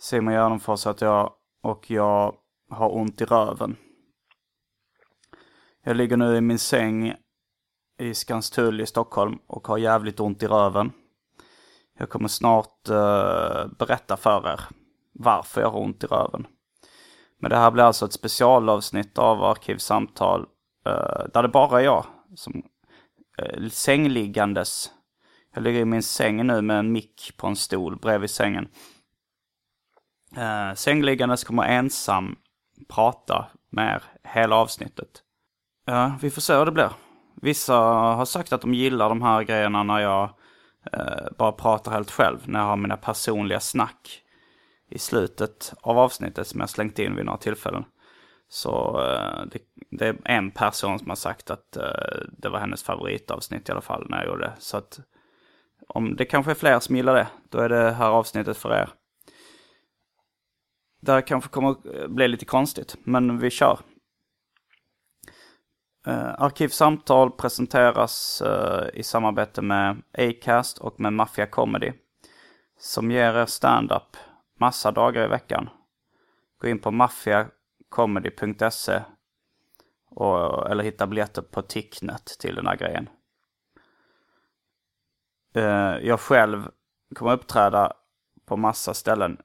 Simon Gärdenfors att jag och jag har ont i röven. Jag ligger nu i min säng i Skanstull i Stockholm och har jävligt ont i röven. Jag kommer snart uh, berätta för er varför jag har ont i röven. Men det här blir alltså ett specialavsnitt av Arkivsamtal uh, där det bara är jag som eh, uh, sängliggandes. Jag ligger i min säng nu med en mick på en stol bredvid sängen. Eh, uh, sängliggandes kommer ensam prata med er hela avsnittet. Ja, vi får se hur det blir. Vissa har sagt att de gillar de här grejerna när jag uh, bara pratar helt själv. När jag har mina personliga snack i slutet av avsnittet som jag slängt in vid några tillfällen. Så uh, det, det, är en person som har sagt att det var hennes favoritavsnitt i alla fall när jag gjorde det. Så att om det kanske är fler som gillar det, då är det här avsnittet för er. Det här kanske kommer att bli lite konstigt, men vi kör. Eh, Arkivsamtal presenteras eh, i samarbete med Acast och med Mafia Comedy. Som ger er stand-up massa dagar i veckan. Gå in på maffiacomedy.se eller hitta biljetter på Ticknet till den här grejen. Eh, jag själv kommer uppträda på massa ställen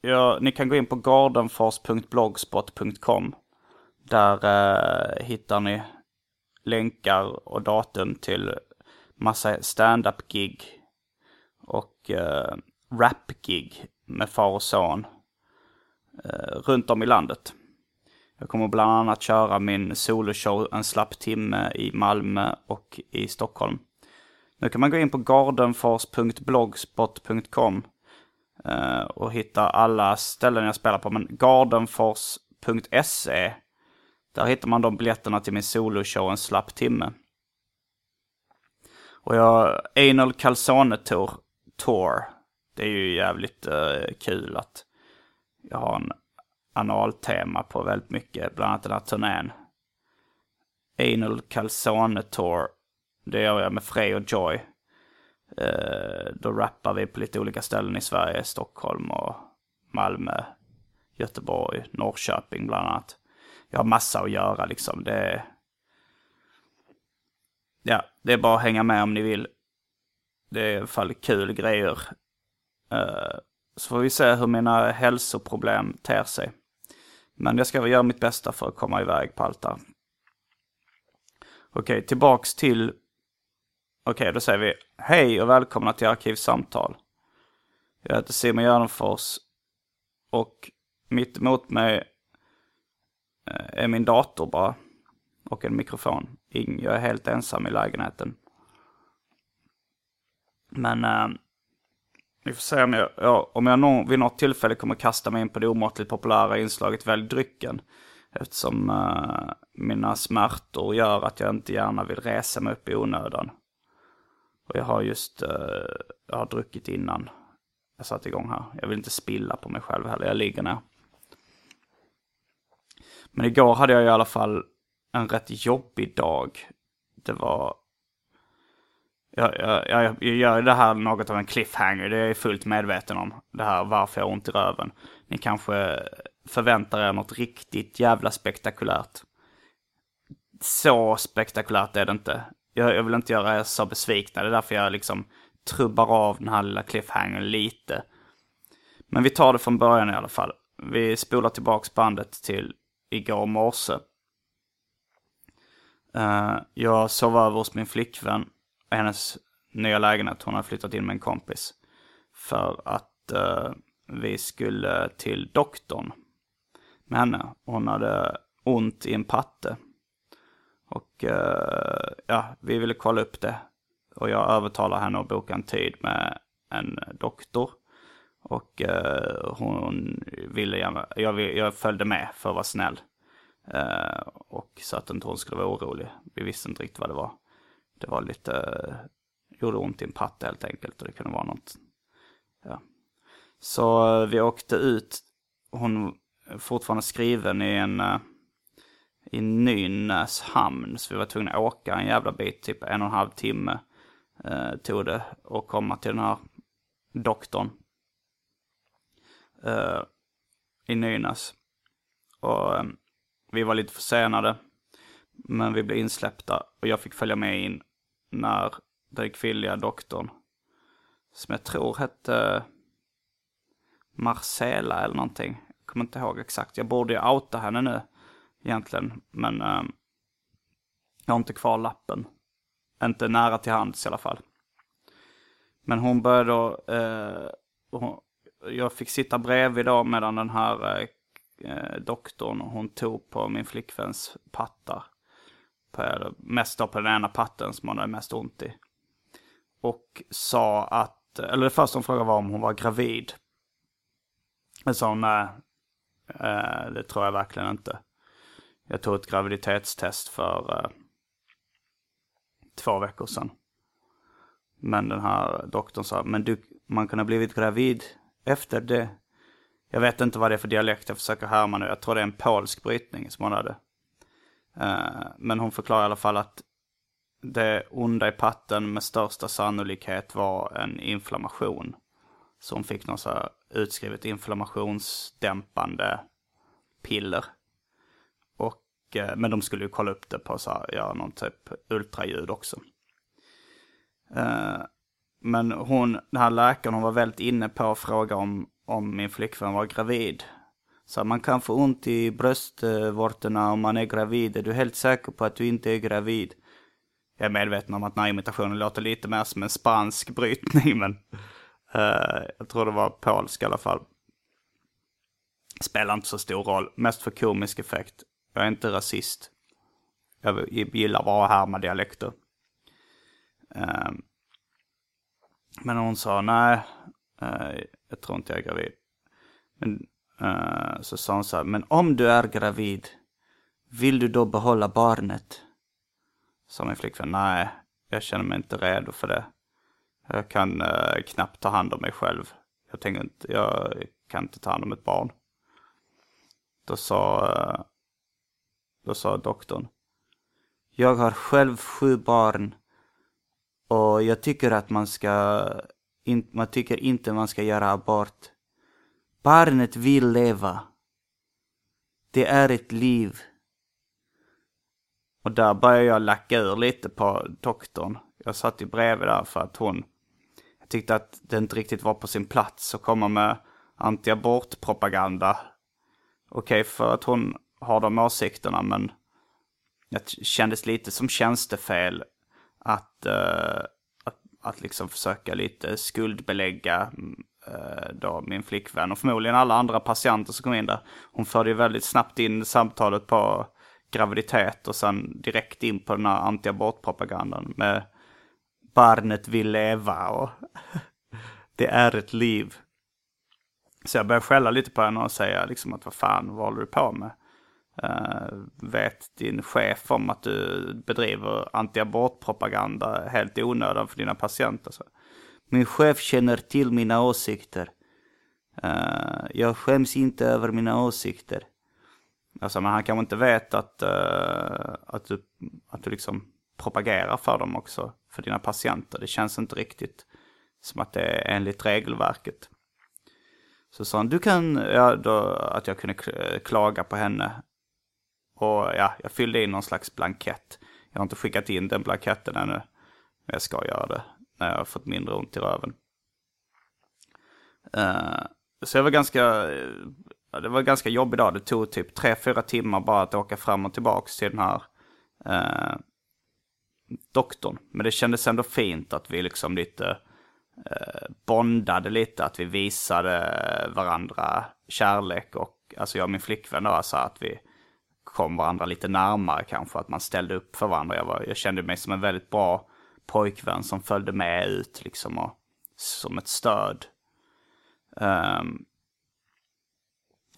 Ja, ni kan gå in på gardenfors.blogspot.com. Där eh, hittar ni länkar och datum till massa stand-up-gig och eh, rap-gig med far och son eh, runt om i landet. Jag kommer bland annat köra min soloshow en slapp timme i Malmö och i Stockholm. Nu kan man gå in på gardenfors.blogspot.com Uh, och hitta alla ställen jag spelar på. Men gardenfors.se Där hittar man de biljetterna till min soloshow en slapp timme. Och jag, Anal Calzone Tour, Tour. Det är ju jävligt uh, kul att jag har en analtema på väldigt mycket, bland annat den här turnén. Anal Calzone Tour. Det gör jag med Frey och Joy. Eh, då rappar vi på lite olika ställen i Sverige. Stockholm och Malmö, Göteborg, Norrköping bland annat. Jag har massa att göra liksom. Det är... ja, det är bara att hänga med om ni vill. Det är i alla fall kul grejer. Eh, så får vi se hur mina hälsoproblem ter sig. Men jag ska väl göra mitt bästa för att komma iväg på allt där. Okej, tillbaks till Okej, då säger vi hej och välkomna till Arkivsamtal. Jag heter Simon Gärdenfors och mitt emot mig eh, är min dator bara. Och en mikrofon. Jag är helt ensam i lägenheten. Men äh, vi får se om jag, ja, om jag någon, vid något tillfälle kommer kasta mig in på det omåttligt populära inslaget Välj drycken. Eftersom äh, mina smärtor gör att jag inte gärna vill resa mig upp i onödan. Och jag har just, uh, jag har druckit innan jag satte igång här. Jag vill inte spilla på mig själv heller, jag ligger ner. Men igår hade jag i alla fall en rätt jobbig dag. Det var... Jag, jag, jag, jag gör det här något av en cliffhanger, det är jag fullt medveten om. Det här varför jag har ont i röven. Ni kanske förväntar er något riktigt jävla spektakulärt. Så spektakulärt är det inte. Jag, jag vill inte göra er så besvikna, det är därför jag liksom trubbar av den här lilla cliffhangern lite. Men vi tar det från början i alla fall. Vi spolar tillbaks bandet till igår morse. Uh, jag sov över hos min flickvän i hennes nya lägenhet. Hon har flyttat in med en kompis. För att uh, vi skulle till doktorn med henne. Hon hade ont i en patte. Och uh, ja, vi ville kolla upp det. Och jag övertalade henne att boka en tid med en doktor. Och uh, hon ville gärna, jag, jag följde med för att vara snäll. Uh, och så att inte hon skulle vara orolig. Vi visste inte riktigt vad det var. Det var lite, uh, gjorde ont i en patte helt enkelt och det kunde vara något. Ja. Så uh, vi åkte ut. Hon är fortfarande skriven i en uh, i Nynäs hamn. Så vi var tvungna att åka en jävla bit, typ en och en halv timme eh, tog det och komma till den här doktorn. eh, I Nynäs. Och eh, vi var lite försenade. Men vi blev insläppta och jag fick följa med in när den kvinnliga doktorn, som jag tror hette Marcela eller någonting. Jag kommer inte ihåg exakt. Jag borde ju outa henne nu egentligen. Men eh, jag har inte kvar lappen. Inte nära till hands i alla fall. Men hon började då... Eh, hon, jag fick sitta bredvid då medan den här eh, eh doktorn hon tog på min flickväns pattar. På, mest då på den ena patten som hon hade mest ont i. Och sa att, eller det första hon frågade var om hon var gravid. Jag sa hon nej, eh, det tror jag verkligen inte. Jag tog ett graviditetstest för eh, två veckor sedan. Men den här doktorn sa, men du, man kan ha blivit gravid efter det. Jag vet inte vad det är för dialekt jag försöker härma nu. Jag tror det är en polsk brytning som hon hade. Eh, men hon förklarar i alla fall att det onda i patten med största sannolikhet var en inflammation. Så hon fick någon så här utskrivet inflammationsdämpande piller. Och, men de skulle ju kolla upp det på så här, ja, någon typ ultraljud också. Eh, men hon, den här läkaren, hon var väldigt inne på att fråga om om min flickvän var gravid. Så man kan få ont i bröstvårtorna om man är gravid. Är du helt säker på att du inte är gravid? Jag är medveten om att den här imitationen låter lite mer som en spansk brytning, men uh, jag tror det var polsk i alla fall. Spelar inte så stor roll, mest för komisk effekt. Jag är inte rasist. Jag gillar bara att härma dialekter. Ehm, men hon sa nej, eh, jag tror inte jag är gravid. Men eh, så sa hon så här, men om du är gravid, vill du då behålla barnet? Sa min flickvän, nej, jag känner mig inte redo för det. Jag kan eh, knappt ta hand om mig själv. Jag tänker inte, jag kan inte ta hand om ett barn. Då sa, då sa doktorn, jag har själv sju barn och jag tycker att man ska in, man tycker inte man ska göra abort. Barnet vill leva. Det är ett liv. Och där började jag lacka ur lite på doktorn. Jag satt ju bredvid där för att hon... Jag tyckte att det inte riktigt var på sin plats att komma med antiabortpropaganda. Okej, okay, för att hon har de åsikterna, men... Det kändes lite som tjänstefel att... Uh, att liksom försöka lite skuldbelägga uh, då min flickvän och förmodligen alla andra patienter som kom in där. Hon förde ju väldigt snabbt in samtalet på graviditet och sen direkt in på den här antiabortpropagandan med barnet vill leva och det är ett liv. Så jag började skälla lite på henne och säga liksom att vad fan, vad håller du på med? Uh, vet din chef om att du bedriver antiabortpropaganda helt i onödan för dina patienter? Så. Min chef känner till mina åsikter. Uh, jag skäms inte över mina åsikter. Alltså, men han kanske inte vet att, uh, att, du, att du liksom propagerar för dem också, för dina patienter. Det känns inte riktigt som att det är enligt regelverket. Så sa han, du kan, ja, då, att jag kunde klaga på henne. Och ja, jag fyllde in någon slags blankett. Jag har inte skickat in den blanketten ännu. Men jag ska göra det när jag har fått mindre ont i röven. Uh, så jag var ganska, det var ganska jobbig dag. Det tog typ 3-4 timmar bara att åka fram och tillbaka till den här uh, doktorn. Men det kändes ändå fint att vi liksom lite uh, bondade lite. Att vi visade varandra kärlek och alltså jag och min flickvän då, alltså att vi kom varandra lite närmare kanske. Att man ställde upp för varandra. Jag, var, jag kände mig som en väldigt bra pojkvän som följde med ut liksom och som ett stöd. Um,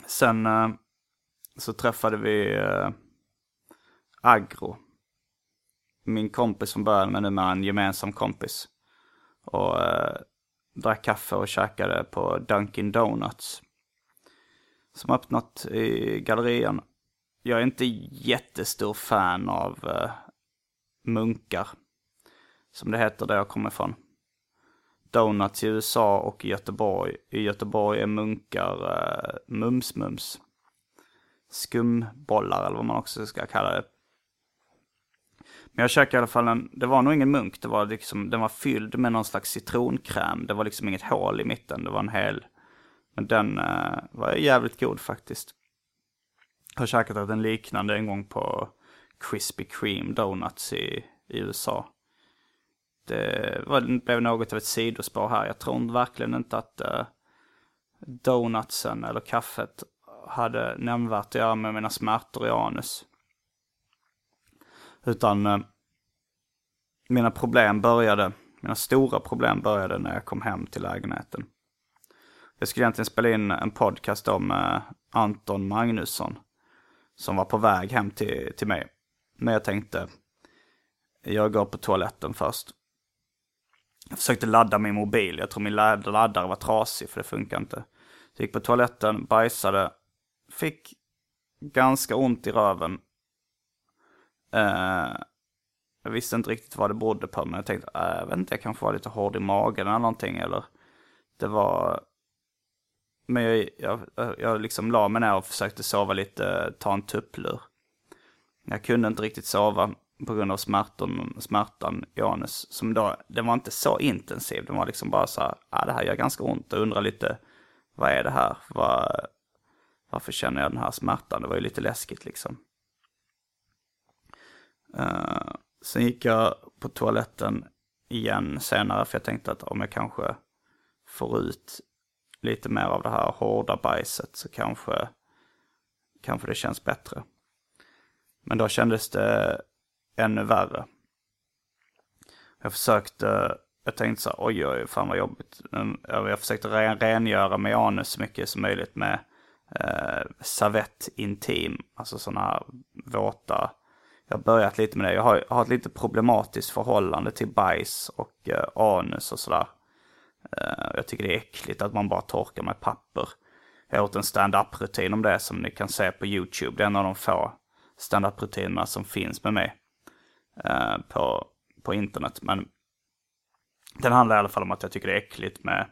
sen uh, så träffade vi uh, Agro. Min kompis som började med numera en gemensam kompis. Och uh, drack kaffe och käkade på Dunkin Donuts. Som öppnat i gallerian. Jag är inte jättestor fan av uh, munkar. Som det heter där jag kommer ifrån. Donuts i USA och i Göteborg. I Göteborg är munkar uh, mums-mums. Skumbollar eller vad man också ska kalla det. Men jag käkade i alla fall en, det var nog ingen munk, det var liksom, den var fylld med någon slags citronkräm. Det var liksom inget hål i mitten, det var en hel. Men den uh, var jävligt god faktiskt. Jag har käkat en liknande en gång på Krispy Kreme Donuts i, i USA det var, blev något av ett sidospår här. Jag tror verkligen inte att uh, donutsen eller kaffet hade nämnvärt att göra med mina smärtor i anus. Utan uh, mina problem började, mina stora problem började när jag kom hem till lägenheten. Jag skulle egentligen spela in en podcast om uh, Anton Magnusson. Som var på väg hem till, till mig. Men jag tänkte, jag går på toaletten först. Jag försökte ladda min mobil. Jag tror min laddare var trasig för det funkar inte. Så jag gick på toaletten, bajsade, fick ganska ont i röven. Uh, jag visste inte riktigt vad det berodde på, men jag tänkte, äh, jag vet inte, jag kanske var lite hård i magen eller någonting. Eller det var... Men jag, jag, jag liksom la mig ner och försökte sova lite, ta en tupplur. Jag kunde inte riktigt sova på grund av smärtan, smärtan i anus. Som då, den var inte så intensiv. Den var liksom bara så här, ah, det här gör ganska ont. Och undrar lite, vad är det här? Var, varför känner jag den här smärtan? Det var ju lite läskigt liksom. Uh, sen gick jag på toaletten igen senare. För jag tänkte att om jag kanske får ut lite mer av det här hårda bajset så kanske, kanske det känns bättre. Men då kändes det ännu värre. Jag försökte, jag tänkte så här oj oj, fan vad jobbigt. Jag försökte rengöra mig anus så mycket som möjligt med eh, Savett Intim, alltså sådana här våta. Jag har börjat lite med det. Jag har, jag har ett lite problematiskt förhållande till bajs och eh, anus och sådär. Eh, jag tycker det är äckligt att man bara torkar med papper. Jag har gjort en stand-up-rutin om det som ni kan se på YouTube. Det är en av de få stand-up-rutinerna som finns med mig. Eh, på, på internet. Men den handlar i alla fall om att jag tycker det är äckligt med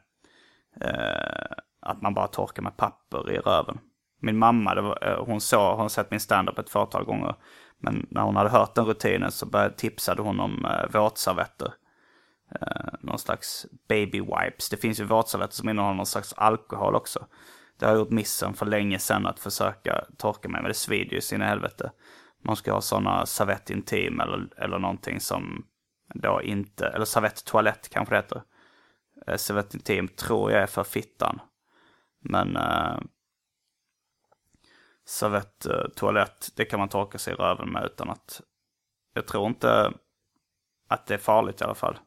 eh, att man bara torkar med papper i röven. Min mamma, var, eh, hon, såg, hon har sett min standup ett fåtal gånger. Men när hon hade hört den rutinen så började, tipsade hon om eh, våtservetter. Eh, någon slags baby wipes. Det finns ju våtservetter som innehåller någon slags alkohol också. Det har jag gjort missen för länge sedan att försöka torka mig, men det svider ju sin helvete man ska ha sådana servett intim eller, eller någonting som då inte, eller servett toalett kanske det heter. Eh, servett intim tror jag är för fittan. Men eh, servett toalett, det kan man torka sig i röven med utan att, jag tror inte att det är farligt i alla fall.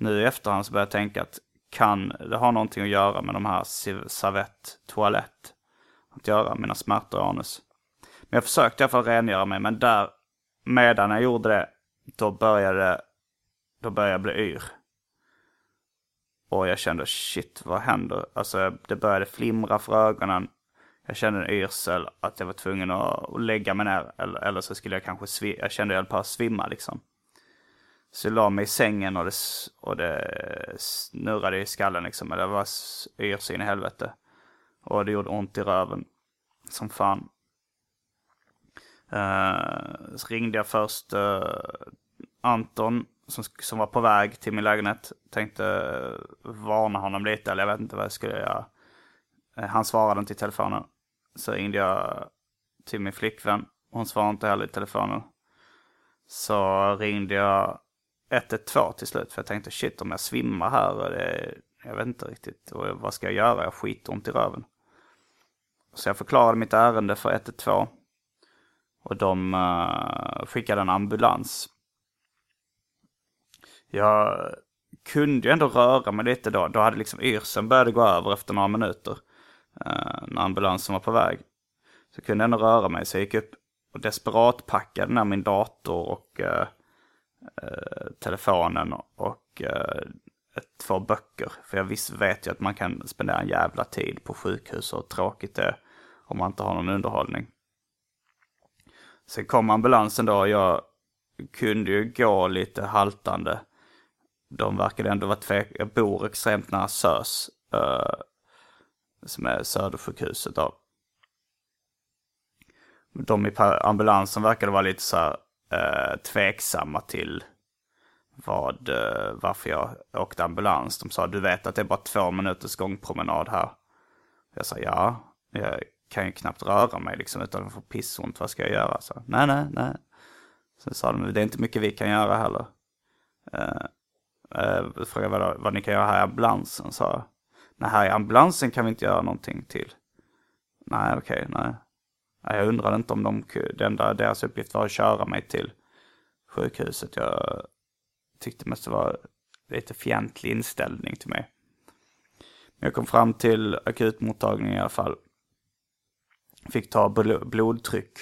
Nu i efterhand så börjar jag tänka att kan det ha någonting att göra med de här servett toalett? Att göra, mina smärtor i anus. Men jag försökte i alla fall rengöra mig, men där, medan jag gjorde det, då började, då började jag bli yr. Och jag kände shit, vad händer? Alltså det började flimra för ögonen. Jag kände en yrsel att jag var tvungen att, lägga mig ner. Eller, eller så skulle jag kanske svimma. Jag kände att jag höll på att svimma liksom. Så jag la mig i sängen och det, och det snurrade i skallen liksom. Det var yrsyn i helvete. Och det gjorde ont i röven. Som fan. Uh, så ringde jag först uh, Anton som, som var på väg till min lägenhet. Tänkte uh, varna honom lite eller jag vet inte vad jag skulle göra. han svarade inte i telefonen. Så ringde jag till min flickvän. Hon svarade inte heller i telefonen. Så ringde jag 112 till slut. För jag tänkte shit om jag svimmar här. Och det, jag vet inte riktigt. Och vad ska jag göra? Jag har skitont i röven. Så jag förklarade mitt ärende för 112. Och de uh, skickade en ambulans. Jag kunde ju ändå röra mig lite då. Då hade liksom yrseln börjat gå över efter några minuter. Uh, när ambulansen var på väg. Så kunde jag ändå röra mig. Så jag gick upp och desperat packade ner min dator och uh, Eh, telefonen och eh, ett, två böcker. För jag visst vet ju att man kan spendera en jävla tid på sjukhus och tråkigt det är om man inte har någon underhållning. Sen kom ambulansen då och jag kunde ju gå lite haltande. De verkade ändå vara tvek... Jag bor extremt nära SÖS. Uh, som är Södersjukhuset då. De i ambulansen verkade vara lite så här, eh, tveksamma till vad, eh, varför jag åkte ambulans. De sa du vet att det är bara två minuters gångpromenad här. Jag sa ja, jag kan ju knappt röra mig liksom utan att få pissont. Vad ska jag göra? Så, nej, nej, nej. Sen sa de, det är inte mycket vi kan göra heller. Eh, eh, frågade vad, vad ni kan göra här i ambulansen, sa jag. Nej, här i ambulansen kan vi inte göra någonting till. Nej, okej, okay, nej. Jag undrade inte om de, det enda deras uppgift var att köra mig till sjukhuset. Jag tyckte mest det var lite fientlig inställning till mig. Men jag kom fram till akutmottagningen i alla fall. Fick ta blodtryck.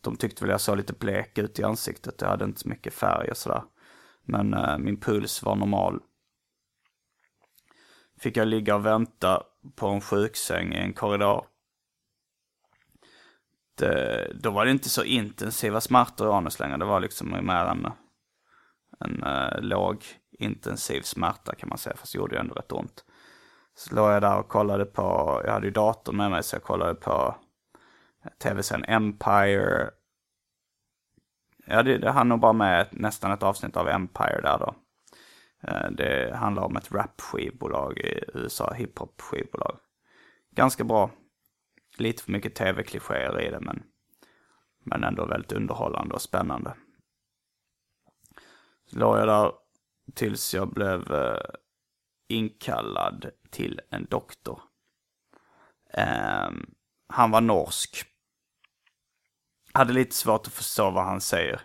De tyckte väl jag såg lite blek ut i ansiktet. Jag hade inte så mycket färg och sådär. Men uh, min puls var normal. Fick jag ligga och vänta på en sjuksäng i en korridor. Eh, då var det inte så intensiva smärtor i anus längre. Det var liksom mer en, en eh, uh, låg intensiv smärta kan man säga. Fast det gjorde ju ändå rätt ont. Så låg jag där och kollade på, jag hade ju datorn med mig så jag kollade på tv-serien Empire. Ja, det, det hann nog bara med nästan ett avsnitt av Empire där då. Eh, det handlar om ett rap-skivbolag i USA, hiphop-skivbolag. Ganska bra. Lite för mycket tv-klichéer i det, men, men ändå väldigt underhållande och spännande. Så låg jag där tills jag blev eh, inkallad till en doktor. Um, han var norsk. Hade lite svårt att förstå vad han säger.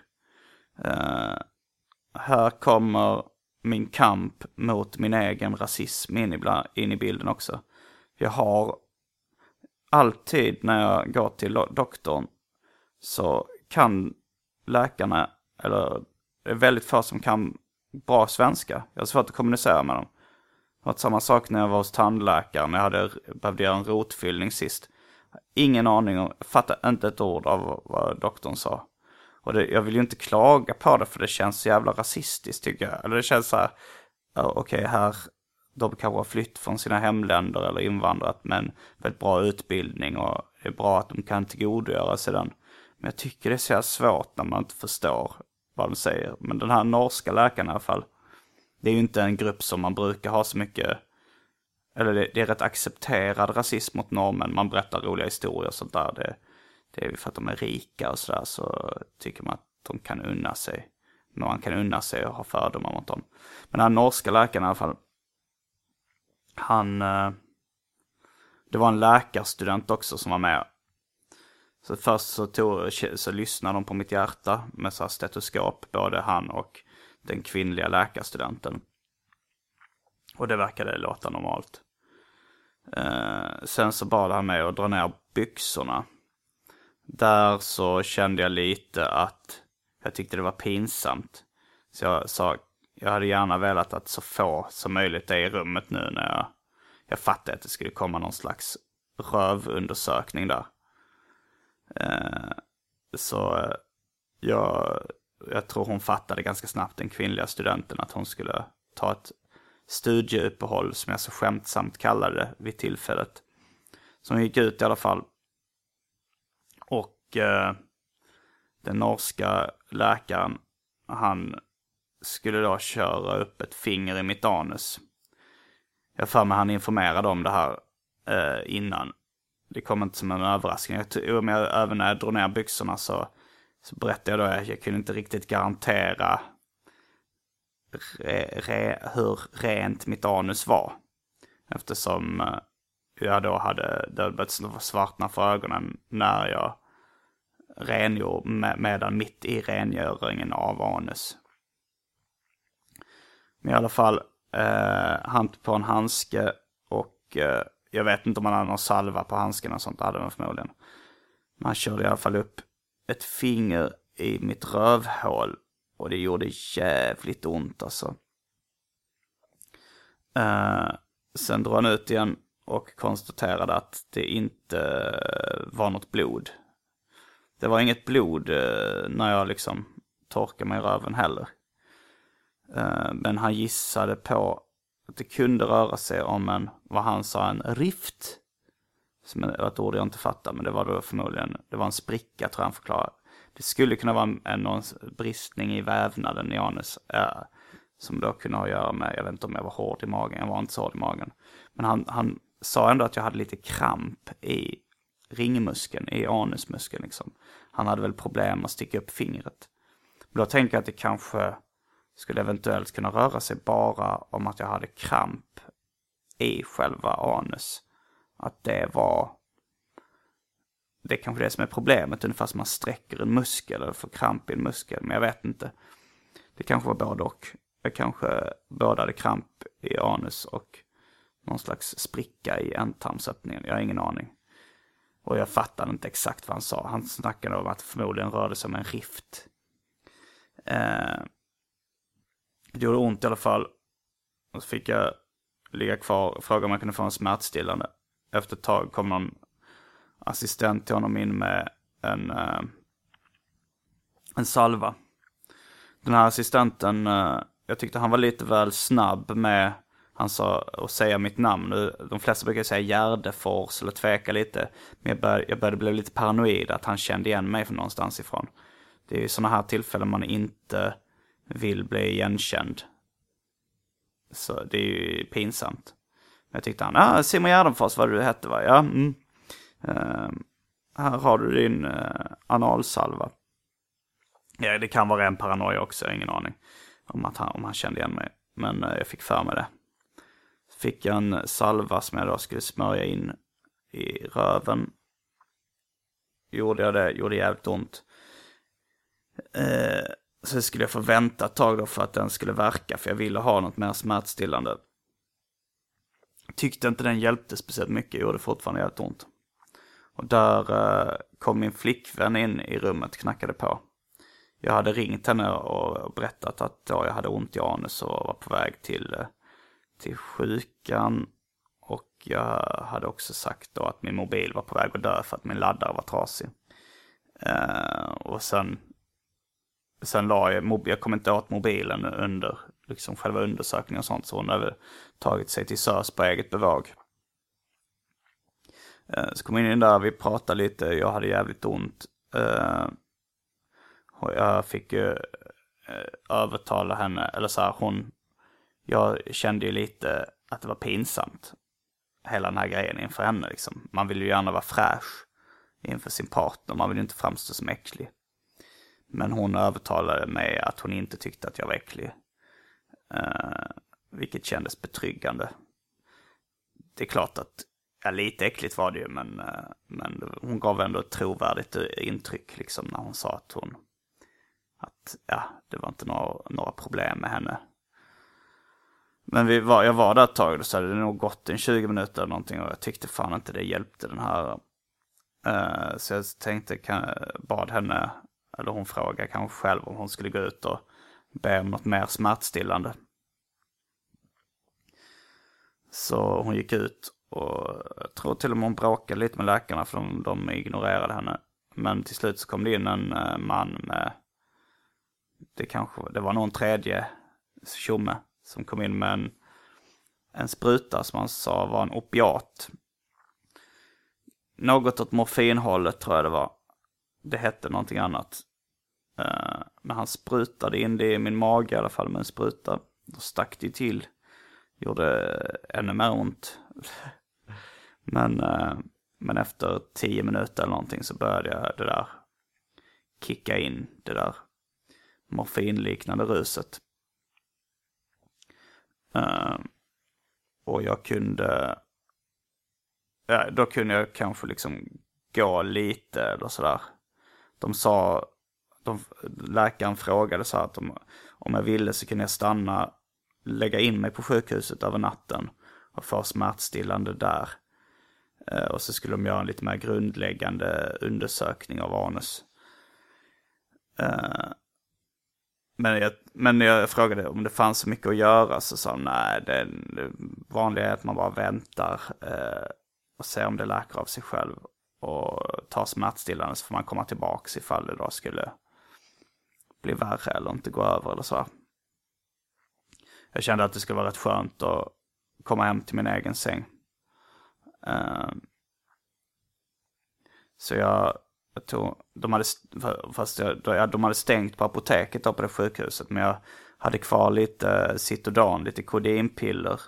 Uh, här kommer min kamp mot min egen rasism in i, in i bilden också. Jag har alltid när jag går till doktorn så kan läkarna, eller det är väldigt få som kan bra svenska. Jag har svårt att kommunicera med dem. Det var samma sak när jag var hos tandläkaren. Jag hade behövde göra en rotfyllning sist. Ingen aning om, fattade inte ett ord av vad doktorn sa. Och det, jag vill ju inte klaga på det för det känns så jävla rasistiskt tycker jag. Eller det känns så här, okej okay, här, de kanske har flytt från sina hemländer eller invandrat med en väldigt bra utbildning och det är bra att de kan tillgodogöra sig den. Men jag tycker det är så jävla svårt när man inte förstår vad de säger. Men den här norska läkaren i alla fall, det är ju inte en grupp som man brukar ha så mycket, eller det, det är rätt accepterad rasism mot norrmän. Man berättar roliga historier och sånt där. Det, det är för att de är rika och sådär så tycker man att de kan unna sig. Men man kan unna sig och ha fördomar mot dem. Men den här norska läkaren i alla fall. Han... Eh, det var en läkarstudent också som var med. Så först så, tog, så lyssnade de på mitt hjärta med så stetoskop, både han och den kvinnliga läkarstudenten. Och det verkade låta normalt. Eh, sen så bad han mig att dra ner byxorna. Där så kände jag lite att jag tyckte det var pinsamt. Så jag sa, jag hade gärna velat att så få som möjligt är i rummet nu när jag, jag fattade att det skulle komma någon slags rövundersökning där. Eh, så eh, jag, jag tror hon fattade ganska snabbt, den kvinnliga studenten, att hon skulle ta ett studieuppehåll, som jag så skämtsamt kallade det vid tillfället. Så hon gick ut i alla fall. Och eh, den norska läkaren, han skulle då köra upp ett finger i mitt anus. Jag för mig han informerade om det här eh, innan. Det kom inte som en överraskning. Jag tror, jag, även när jag drog ner byxorna så, så berättade jag då att jag kunde inte riktigt garantera re, re, hur rent mitt anus var. Eftersom eh, jag då hade, det hade börjat svartna för ögonen när jag rengjorde, med, medan mitt i rengöringen av anus. Men i alla fall, eh, han på en handske och eh, jag vet inte om han hade någon salva på handsken och sånt, det hade han förmodligen. Men han körde i alla fall upp ett finger i mitt rövhål och det gjorde jävligt ont alltså. Eh, sen drog han ut igen och konstaterade att det inte eh, var något blod. Det var inget blod eh, när jag liksom torkade mig i röven heller. Eh, men han gissade på att det kunde röra sig om en, vad han sa, en rift. Som är ett ord jag inte fattar, men det var då förmodligen, det var en spricka tror jag han förklarade. Det skulle kunna vara en, någon bristning i vävnaden i anus. Äh, som då kunde ha att göra med, jag vet inte om jag var hård i magen, jag var inte så hård i magen. Men han, han sa ändå att jag hade lite kramp i ringmuskeln, i anusmuskeln liksom. Han hade väl problem att sticka upp fingret. Men då tänker jag att det kanske skulle eventuellt kunna röra sig bara om att jag hade kramp i själva anus. Att det var... Det är kanske det som är problemet, ungefär som man sträcker en muskel eller får kramp i en muskel. Men jag vet inte. Det kanske var både och. Jag kanske både hade kramp i anus och någon slags spricka i ändtarmsöppningen. Jag har ingen aning. Och jag fattade inte exakt vad han sa. Han snackade om att det förmodligen rörde sig om en rift. Eh, det gjorde ont i alla fall. Och så fick jag ligga kvar och fråga om jag kunde få en smärtstillande. Efter ett tag kom någon assistent till honom in med en, uh, en salva. Den här assistenten, uh, jag tyckte han var lite väl snabb med han sa att säga mitt namn. De flesta brukar säga Gärdefors eller tveka lite. Men jag började, jag började bli lite paranoid att han kände igen mig från någonstans ifrån. Det är ju sådana här tillfällen man inte vill bli igenkänd. Så det är ju pinsamt. Men jag tyckte han, ah, Simon Gärdenfors vad du hette va? Ja, mm. uh, här har du din uh, analsalva. Ja, det kan vara en paranoia också, jag har ingen aning. Om, att han, om han kände igen mig. Men uh, jag fick för mig det. Fick jag en salva som jag då skulle smörja in i röven. Gjorde jag det, gjorde jävligt ont. Uh, så skulle jag få vänta ett tag då för att den skulle verka, för jag ville ha något mer smärtstillande. Tyckte inte den hjälpte speciellt mycket, gjorde fortfarande jävligt ont. Och där eh, kom min flickvän in i rummet, knackade på. Jag hade ringt henne och berättat att jag hade ont i anus och var på väg till, eh, till sjukan. Och jag hade också sagt då att min mobil var på väg att dö för att min laddare var trasig. Eh, och sen Sen la jag, jag kom inte åt mobilen under liksom själva undersökningen och sånt. Så hon hade tagit sig till SÖS på eget bevåg. Eh, så kom jag in där, vi pratade lite, jag hade jävligt ont. Eh, och jag fick ju eh, övertala henne, eller så här, hon... Jag kände ju lite att det var pinsamt. Hela den här grejen inför henne liksom. Man vill ju gärna vara fräsch inför sin partner, man vill ju inte framstå som äcklig. Men hon övertalade mig att hon inte tyckte att jag var äcklig. Uh, vilket kändes betryggande. Det är klart att, ja lite äckligt var det ju, men, uh, men hon gav ändå ett trovärdigt intryck liksom när hon sa att hon, att ja, det var inte några, några problem med henne. Men vi var, jag var där ett tag och så hade det nog gått en 20 minuter eller någonting och jag tyckte fan inte det hjälpte den här. Uh, så jag tänkte, kan, bad henne eller hon frågade kanske själv om hon skulle gå ut och be om något mer smärtstillande. Så hon gick ut och jag tror till och med hon bråkade lite med läkarna för de, de ignorerade henne. Men till slut så kom det in en eh, man med, det kanske, det var någon tredje tjomme som kom in med en, en spruta som han sa var en opiat. Något åt morfinhållet tror jag det var. Det hette någonting annat. Uh, men han sprutade in det i min mage i alla fall med en spruta. Då stack det till. Gjorde ännu mer ont. men, uh, men efter tio minuter eller någonting så började jag det där kicka in det där morfinliknande ruset. Uh, och jag kunde, ja, då kunde jag kanske liksom gå lite eller sådär. De sa, de, läkaren frågade så här att om, om jag ville så kunde jag stanna, lägga in mig på sjukhuset över natten och få smärtstillande där. Eh, och så skulle de göra en lite mer grundläggande undersökning av anus. Eh, men jag, men jag frågade om det fanns så mycket att göra så sa de nej, det, det vanliga är att man bara väntar eh, och ser om det läker av sig själv. Och tar smärtstillande så får man komma tillbaka ifall det då skulle bli värre eller inte gå över eller så. Jag kände att det skulle vara rätt skönt att komma hem till min egen säng. Ehm, så jag jag tog, de hade, fast jag, de hade stängt på apoteket då på det sjukhuset. Men jag hade kvar lite Citodan, lite kodinpiller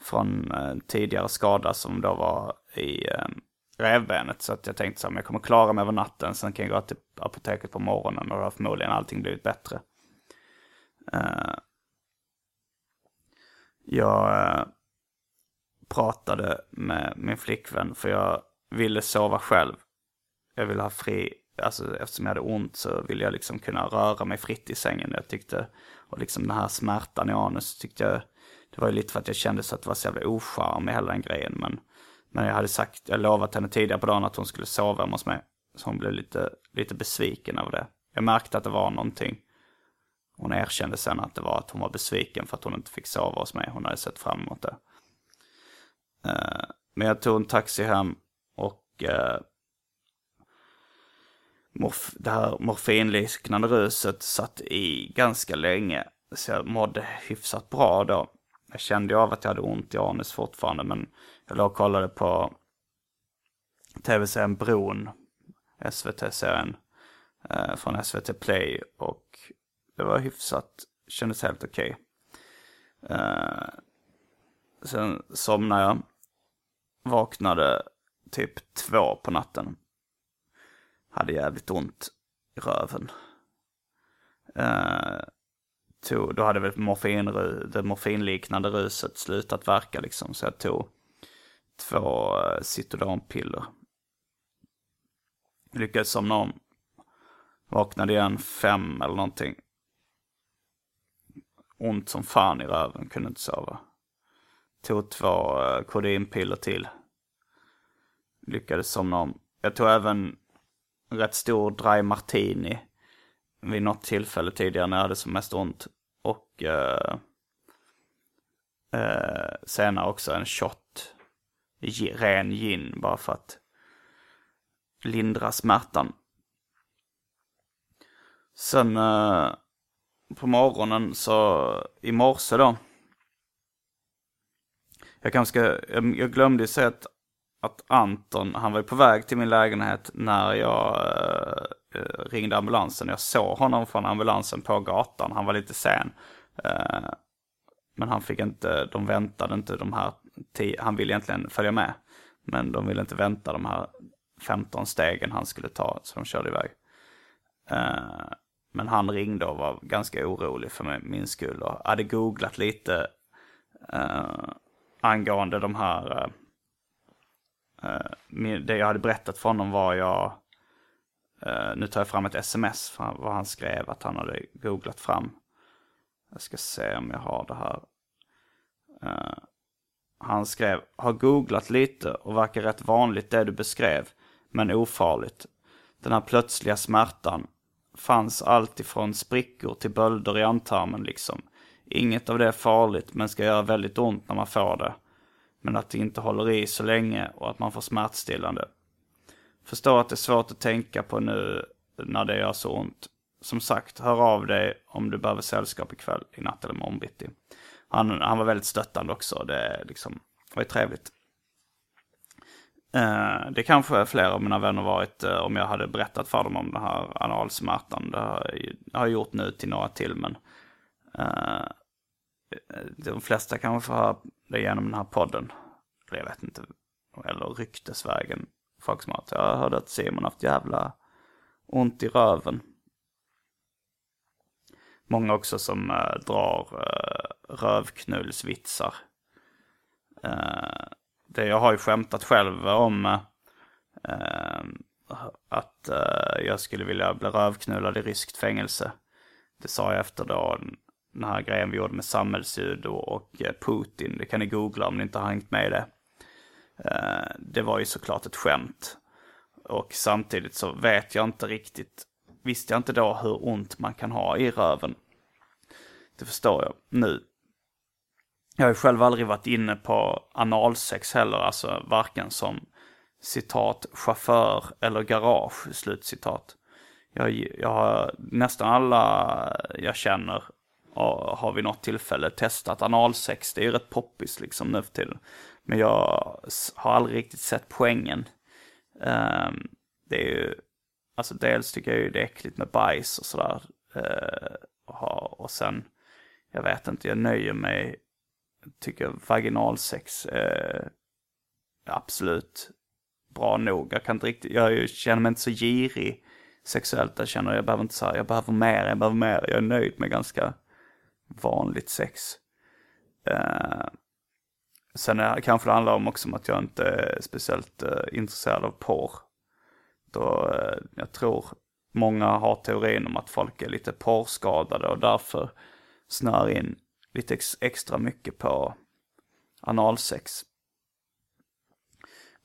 från eh, tidigare skada som då var i eh, revbenet. Så att jag tänkte så här, jag kommer klara mig över natten. Sen kan jag gå till apoteket på morgonen och då har förmodligen allting blivit bättre. Eh, jag eh, pratade med min flickvän för jag ville sova själv jag ville ha fri, alltså eftersom jag hade ont så ville jag liksom kunna röra mig fritt i sängen. Jag tyckte, och liksom den här smärtan i anus tyckte jag, det var ju lite för att jag kände så att det var så jävla ocharm i hela den grejen. Men, men jag hade sagt, jag lovat henne tidigare på dagen att hon skulle sova hemma hos mig. Så hon blev lite, lite besviken över det. Jag märkte att det var någonting. Hon erkände sen att det var att hon var besviken för att hon inte fick sova hos mig. Hon hade sett fram emot det. Eh, men jag tog en taxi hem och eh, morf det här morfinliknande ruset satt i ganska länge. Så jag mådde hyfsat bra då. Jag kände ju av att jag hade ont i anus fortfarande men jag låg och kollade på tv-serien Bron, SVT-serien eh, från SVT Play och det var hyfsat, kändes helt okej. Okay. Eh, sen somnade jag, vaknade typ två på natten hade jävligt ont i röven. Eh, tog, då hade väl morfin, det morfinliknande ruset slutat verka liksom. Så jag tog två eh, Citodonpiller. Lyckades somna om. Vaknade igen fem eller någonting. Ont som fan i röven, kunde inte sova. Tog två eh, kodinpiller till. Lyckades somna om. Jag tog även rätt stor dry martini vid något tillfälle tidigare när jag hade som mest ont. Och eh, eh, senare också en shot ren gin bara för att lindra smärtan. Sen eh, på morgonen så i morse då. Jag kanske ska, jag, jag glömde säga att att Anton, han var på väg till min lägenhet när jag eh, eh, ringde ambulansen. Jag såg honom från ambulansen på gatan. Han var lite sen. Eh, men han fick inte, de väntade inte de här, tio, han ville egentligen följa med. Men de ville inte vänta de här 15 stegen han skulle ta, så de körde iväg. Eh, men han ringde och var ganska orolig för min skull och hade googlat lite eh, angående de här eh, det jag hade berättat för honom var jag, nu tar jag fram ett sms vad han skrev att han hade googlat fram. Jag ska se om jag har det här. Han skrev, har googlat lite och verkar rätt vanligt det du beskrev, men ofarligt. Den här plötsliga smärtan fanns alltifrån sprickor till bölder i antarmen liksom. Inget av det är farligt men ska göra väldigt ont när man får det. Men att det inte håller i så länge och att man får smärtstillande. Förstår att det är svårt att tänka på nu när det gör så ont. Som sagt, hör av dig om du behöver sällskap ikväll, i natt eller imorgon bitti. Han, han var väldigt stöttande också. Det liksom, var ju trevligt. Eh, det kanske fler av mina vänner varit eh, om jag hade berättat för dem om den här analsmärtan. Det har jag, har gjort nu till några till men eh, de flesta kanske får höra det genom den här podden. Eller jag vet inte. Eller ryktesvägen. Folk som har jag hörde att Simon haft jävla ont i röven. Många också som uh, drar uh, rövknullsvitsar. Uh, det, jag har ju skämtat själv om uh, att uh, jag skulle vilja bli rövknullad i ryskt fängelse. Det sa jag efter då den här grejen vi gjorde med samhällsljud och Putin. Det kan ni googla om ni inte har hängt med i det. Det var ju såklart ett skämt. Och samtidigt så vet jag inte riktigt, visste jag inte då hur ont man kan ha i röven. Det förstår jag nu. Jag har ju själv aldrig varit inne på analsex heller, alltså varken som citat chaufför eller garage, slutcitat. Jag, jag har nästan alla jag känner har vid något tillfälle testat analsex. Det är ju rätt poppis liksom nu för tiden. Men jag har aldrig riktigt sett poängen. Um, det är ju, alltså dels tycker jag ju det är äckligt med bajs och sådär. Eh, och, och sen, jag vet inte, jag nöjer mig tycker vaginalsex är absolut bra nog. Jag kan inte riktigt, jag känner mig inte så girig sexuellt. Jag känner jag behöver inte så jag behöver mer, jag behöver mer. Jag är nöjd med ganska vanligt sex. Eh, sen är, kanske det handlar om också om att jag inte är speciellt eh, intresserad av porr och eh, jag tror många har teorin om att folk är lite porrskadade och därför snör in lite ex extra mycket på analsex.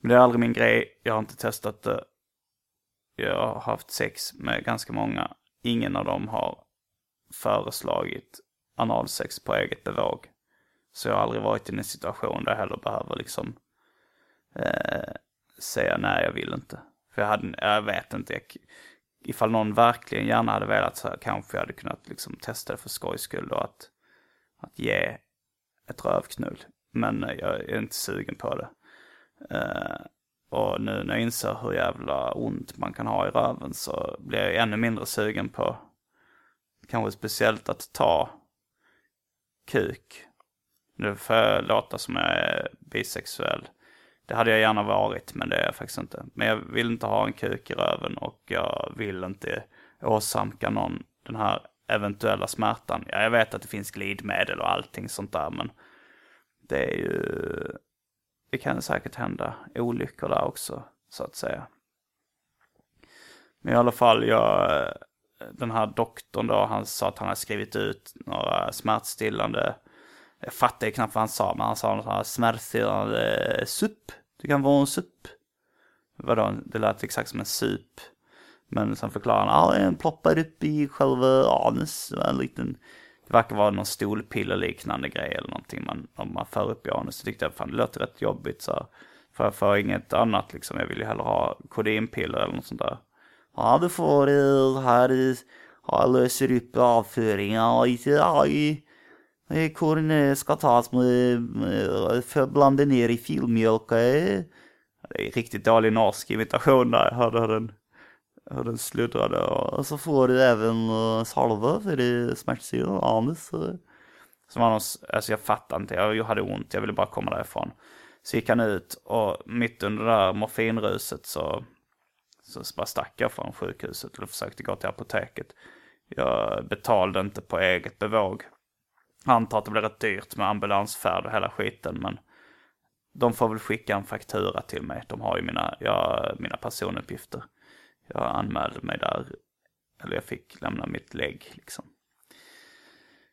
Men det är aldrig min grej. Jag har inte testat det. Jag har haft sex med ganska många. Ingen av dem har föreslagit analsex på eget bevåg. Så jag har aldrig varit i en situation där jag heller behöver liksom eh, säga nej, jag vill inte. För jag, hade, jag vet inte, jag, ifall någon verkligen gärna hade velat så här, kanske jag hade kunnat liksom testa det för skojs skull och att att ge ett rövknull. Men eh, jag är inte sugen på det. Uh, och nu när jag inser hur jävla ont man kan ha i röven så blir jag ännu mindre sugen på kanske speciellt att ta kuk. Nu får jag låta som jag är bisexuell. Det hade jag gärna varit men det är jag faktiskt inte. Men jag vill inte ha en kuk i röven och jag vill inte åsamka någon den här eventuella smärtan. Ja, jag vet att det finns glidmedel och allting sånt där, men det är ju... Det kan säkert hända olyckor där också, så att säga. Men i alla fall, jag, den här doktorn då, han sa att han har skrivit ut några smärtstillande. Jag fattade knappt vad han sa, men han sa något sånt här smärtstillande eh, SUP! Du kan vara en SUP! Vadå, det lät exakt som en sup. Men sen förklarar han, ja, den ploppar upp i själva anus. En liten, det verkar vara någon stolpiller liknande grej eller någonting man, om man för upp i anus. Så tyckte jag, fan det låter rätt jobbigt så. För jag får inget annat liksom, jag vill ju hellre ha kodinpiller eller något sånt där. Ja, du får det här, jag löser upp avföringen lite, ja, Eh, korn eh, ska tas med, med för blanda ner i filmjölk. Det är riktigt dålig norsk imitation där, jag hörde den hur den sluddrade och så får du även salva för det smärtstillande anus. Som annars... alltså jag fattade inte, jag hade ont, jag ville bara komma därifrån. Så gick han ut och mitt under det där morfinruset så, så bara stack jag från sjukhuset och försökte gå till apoteket. Jag betalade inte på eget bevåg. Antar att det blir rätt dyrt med ambulansfärd och hela skiten men de får väl skicka en faktura till mig. De har ju mina, ja, mina personuppgifter jag anmälde mig där. Eller jag fick lämna mitt lägg liksom.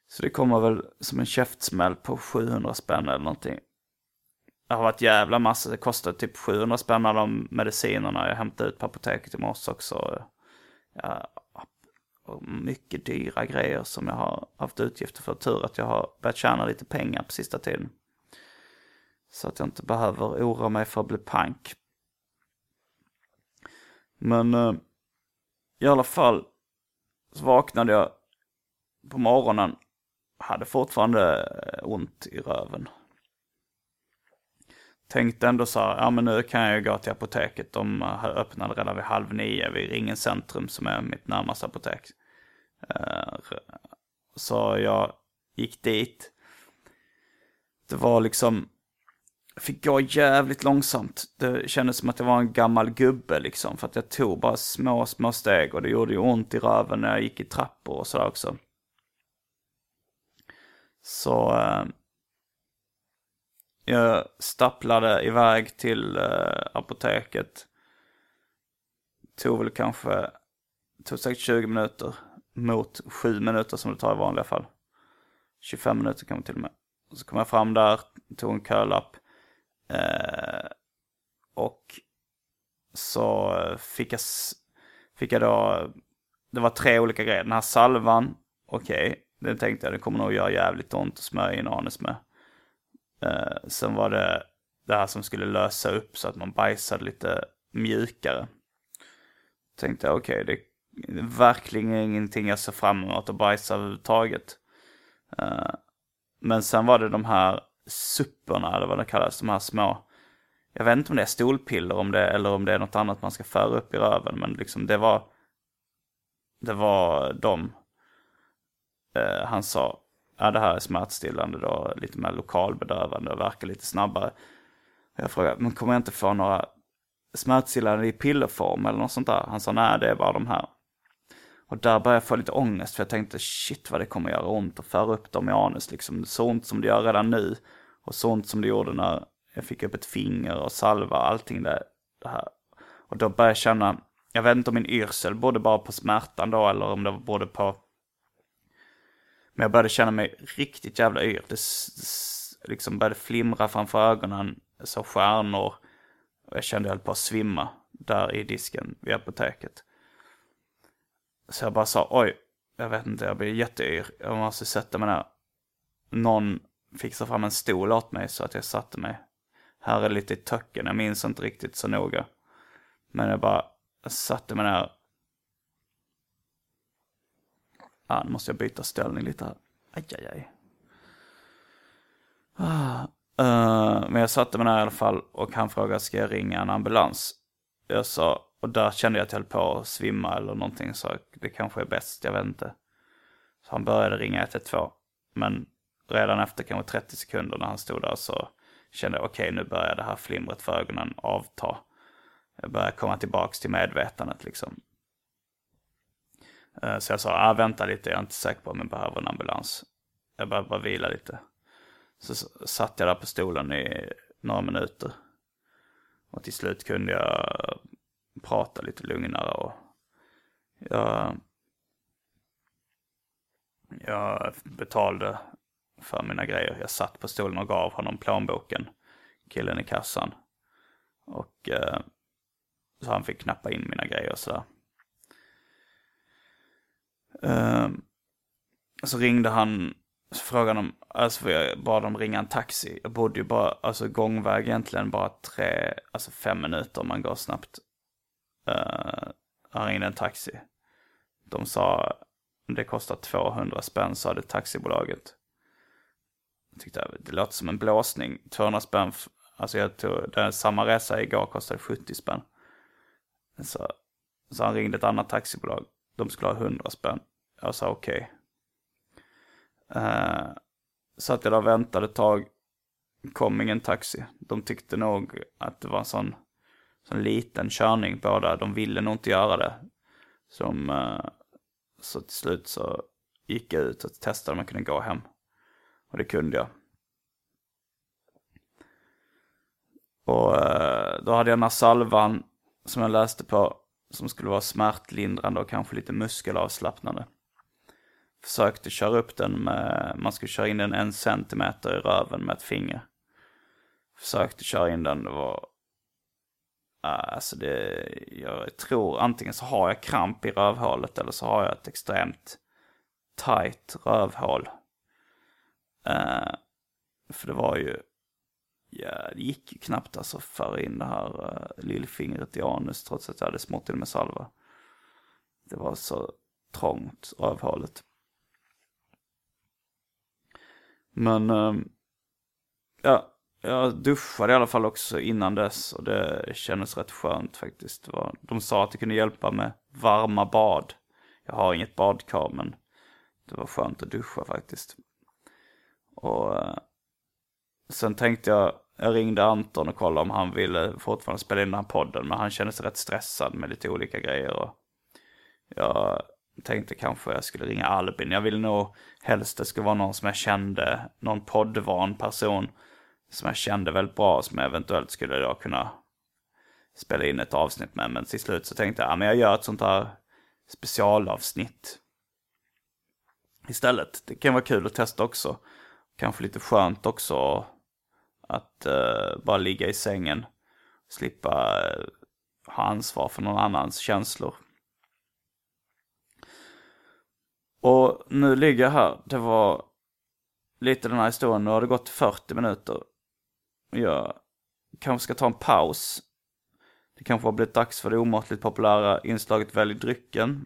Så det kommer väl som en käftsmäll på 700 spänn eller någonting. Det har varit jävla massa, det kostade typ 700 spänn alla de medicinerna jag hämtade ut på apoteket i morse också. Ja, och mycket dyra grejer som jag har haft utgifter för. Tur att jag har börjat tjäna lite pengar på sista tiden. Så att jag inte behöver oroa mig för att bli pank. Men eh, i alla fall så vaknade jag på morgonen. Hade fortfarande eh, ont i röven. Tänkte ändå så här, ja men nu kan jag ju gå till apoteket. De eh, öppnade redan vid halv nio vid Ringen Centrum som är mitt närmaste apotek. Eh, så jag gick dit. Det var liksom, jag fick gå jävligt långsamt. Det kändes som att jag var en gammal gubbe liksom. För att jag tog bara små, små steg och det gjorde ju ont i röven när jag gick i trappor och sådär också. Så eh, jag stapplade iväg till eh, apoteket. Tog väl kanske, tog säkert 20 minuter mot 7 minuter som det tar i vanliga fall. 25 minuter kan man till och med. Så kom jag fram där, tog en kölapp. Eh, och så eh, fick jag, fick jag då, det var tre olika grejer. Den här salvan, okej, okay, den tänkte jag det kommer nog göra jävligt ont att smörja in anus med. Eh, sen var det det här som skulle lösa upp så att man bajsade lite mjukare. Tänkte jag okej, okay, det är verkligen ingenting jag ser fram emot att bajsa överhuvudtaget. Eh, men sen var det de här supporna, eller vad det kallas, de här små. Jag vet inte om det är stolpiller om det, eller om det är något annat man ska föra upp i röven. Men liksom det var, det var de. Eh, han sa, ja det här är smärtstillande då, lite mer lokalbedövande och verkar lite snabbare. Jag frågade, men kommer jag inte få några smärtstillande i pillerform eller något sånt där? Han sa, nej det är bara de här. Och där började jag få lite ångest för jag tänkte shit vad det kommer göra ont att föra upp dem i anus liksom. Så ont som det gör redan nu. Och så ont som det gjorde när jag fick upp ett finger och salva allting det, det här. Och då började jag känna, jag vet inte om min yrsel bodde bara på smärtan då eller om det berodde på men jag började känna mig riktigt jävla yr. Det liksom började flimra framför ögonen, så stjärnor. Och jag kände att jag höll på att svimma där i disken vid apoteket. Så jag bara sa, oj, jag vet inte, jag blir jätteyr. Jag måste sätta mig ner. Någon fixade fram en stol åt mig så att jag satte mig. Här är lite i töcken, jag minns inte riktigt så noga. Men jag bara satte mig ner Ah, nu måste jag byta ställning lite här. Aj, aj, aj. Ah, uh, men jag satte mig där i alla fall och han frågade ska jag ringa en ambulans? Jag sa, och där kände jag att jag höll på att svimma eller någonting så det kanske är bäst, jag vet inte. Så han började ringa 112. Men redan efter kanske 30 sekunder när han stod där så kände jag okej okay, nu börjar det här flimret för ögonen avta. Jag börjar komma tillbaks till medvetandet liksom. Eh, så jag sa, ah, vänta lite, jag är inte säker på om jag behöver en ambulans. Jag behöver bara vila lite. Så satt jag där på stolen i några minuter. Och till slut kunde jag prata lite lugnare och jag, jag betalade för mina grejer. Jag satt på stolen och gav honom plånboken, killen i kassan. Och eh, så han fick knappa in mina grejer och sådär. Uh, så ringde han, så frågade om, alltså jag bad dem ringa en taxi. Jag bodde ju bara, alltså gångväg egentligen bara tre, alltså fem minuter om man går snabbt. Uh, han ringde en taxi. De sa, det kostar 200 spänn sa det taxibolaget. Jag tyckte det låter som en blåsning. 200 spänn, alltså jag tog, den samma resa igår kostade 70 spänn. Så, så han ringde ett annat taxibolag. De skulle ha 100 spänn. Jag sa okej. Okay. Uh, satt jag där och väntade ett tag. Kom ingen taxi. De tyckte nog att det var en sån, sån liten körning båda. De ville nog inte göra det. Som, uh, så till slut så gick jag ut och testade om jag kunde gå hem. Och det kunde jag. Och uh, då hade jag den här salvan som jag läste på. Som skulle vara smärtlindrande och kanske lite muskelavslappnande försökte köra upp den med, man skulle köra in den en centimeter i röven med ett finger. Försökte köra in den, det var, äh, alltså det, jag tror antingen så har jag kramp i rövhålet eller så har jag ett extremt tight rövhål. Uh, för det var ju ja, det gick ju knappt alltså att föra in det här uh, lillfingret i anus trots att jag hade smått till med salva. Det var så trångt, rövhålet. Men, uh, ja, jag duschade i alla fall också innan dess och det kändes rätt skönt faktiskt. De sa att det kunde hjälpa med varma bad. Jag har inget badkar men det var skönt att duscha faktiskt. Och uh, sen tänkte jag jag ringde Anton och kollade om han ville fortfarande spela in den här podden. Men han kände sig rätt stressad med lite olika grejer. Och jag tänkte kanske jag skulle ringa Albin. Jag ville nog helst det skulle vara någon som jag kände. Någon poddvan person. Som jag kände väldigt bra. Som jag eventuellt skulle då kunna spela in ett avsnitt med. Men till slut så tänkte jag ja men jag gör ett sånt här specialavsnitt. Istället. Det kan vara kul att testa också. Kanske lite skönt också att uh, bara ligga i sängen. Slippa uh, ha ansvar för någon annans känslor. Och nu ligger jag här. Det var lite den här historien. Nu har det gått 40 minuter. Jag kanske ska ta en paus. Det kanske har blivit dags för det omåttligt populära inslaget Välj drycken.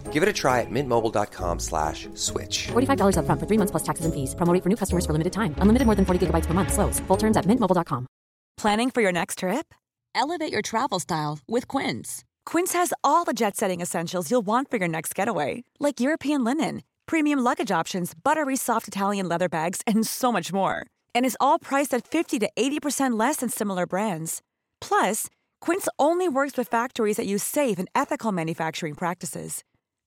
Give it a try at mintmobile.com slash switch. $45 up front for three months plus taxes and fees. Promo for new customers for limited time. Unlimited more than 40 gigabytes per month. Slows. Full terms at mintmobile.com. Planning for your next trip? Elevate your travel style with Quince. Quince has all the jet-setting essentials you'll want for your next getaway. Like European linen, premium luggage options, buttery soft Italian leather bags, and so much more. And is all priced at 50 to 80% less than similar brands. Plus, Quince only works with factories that use safe and ethical manufacturing practices.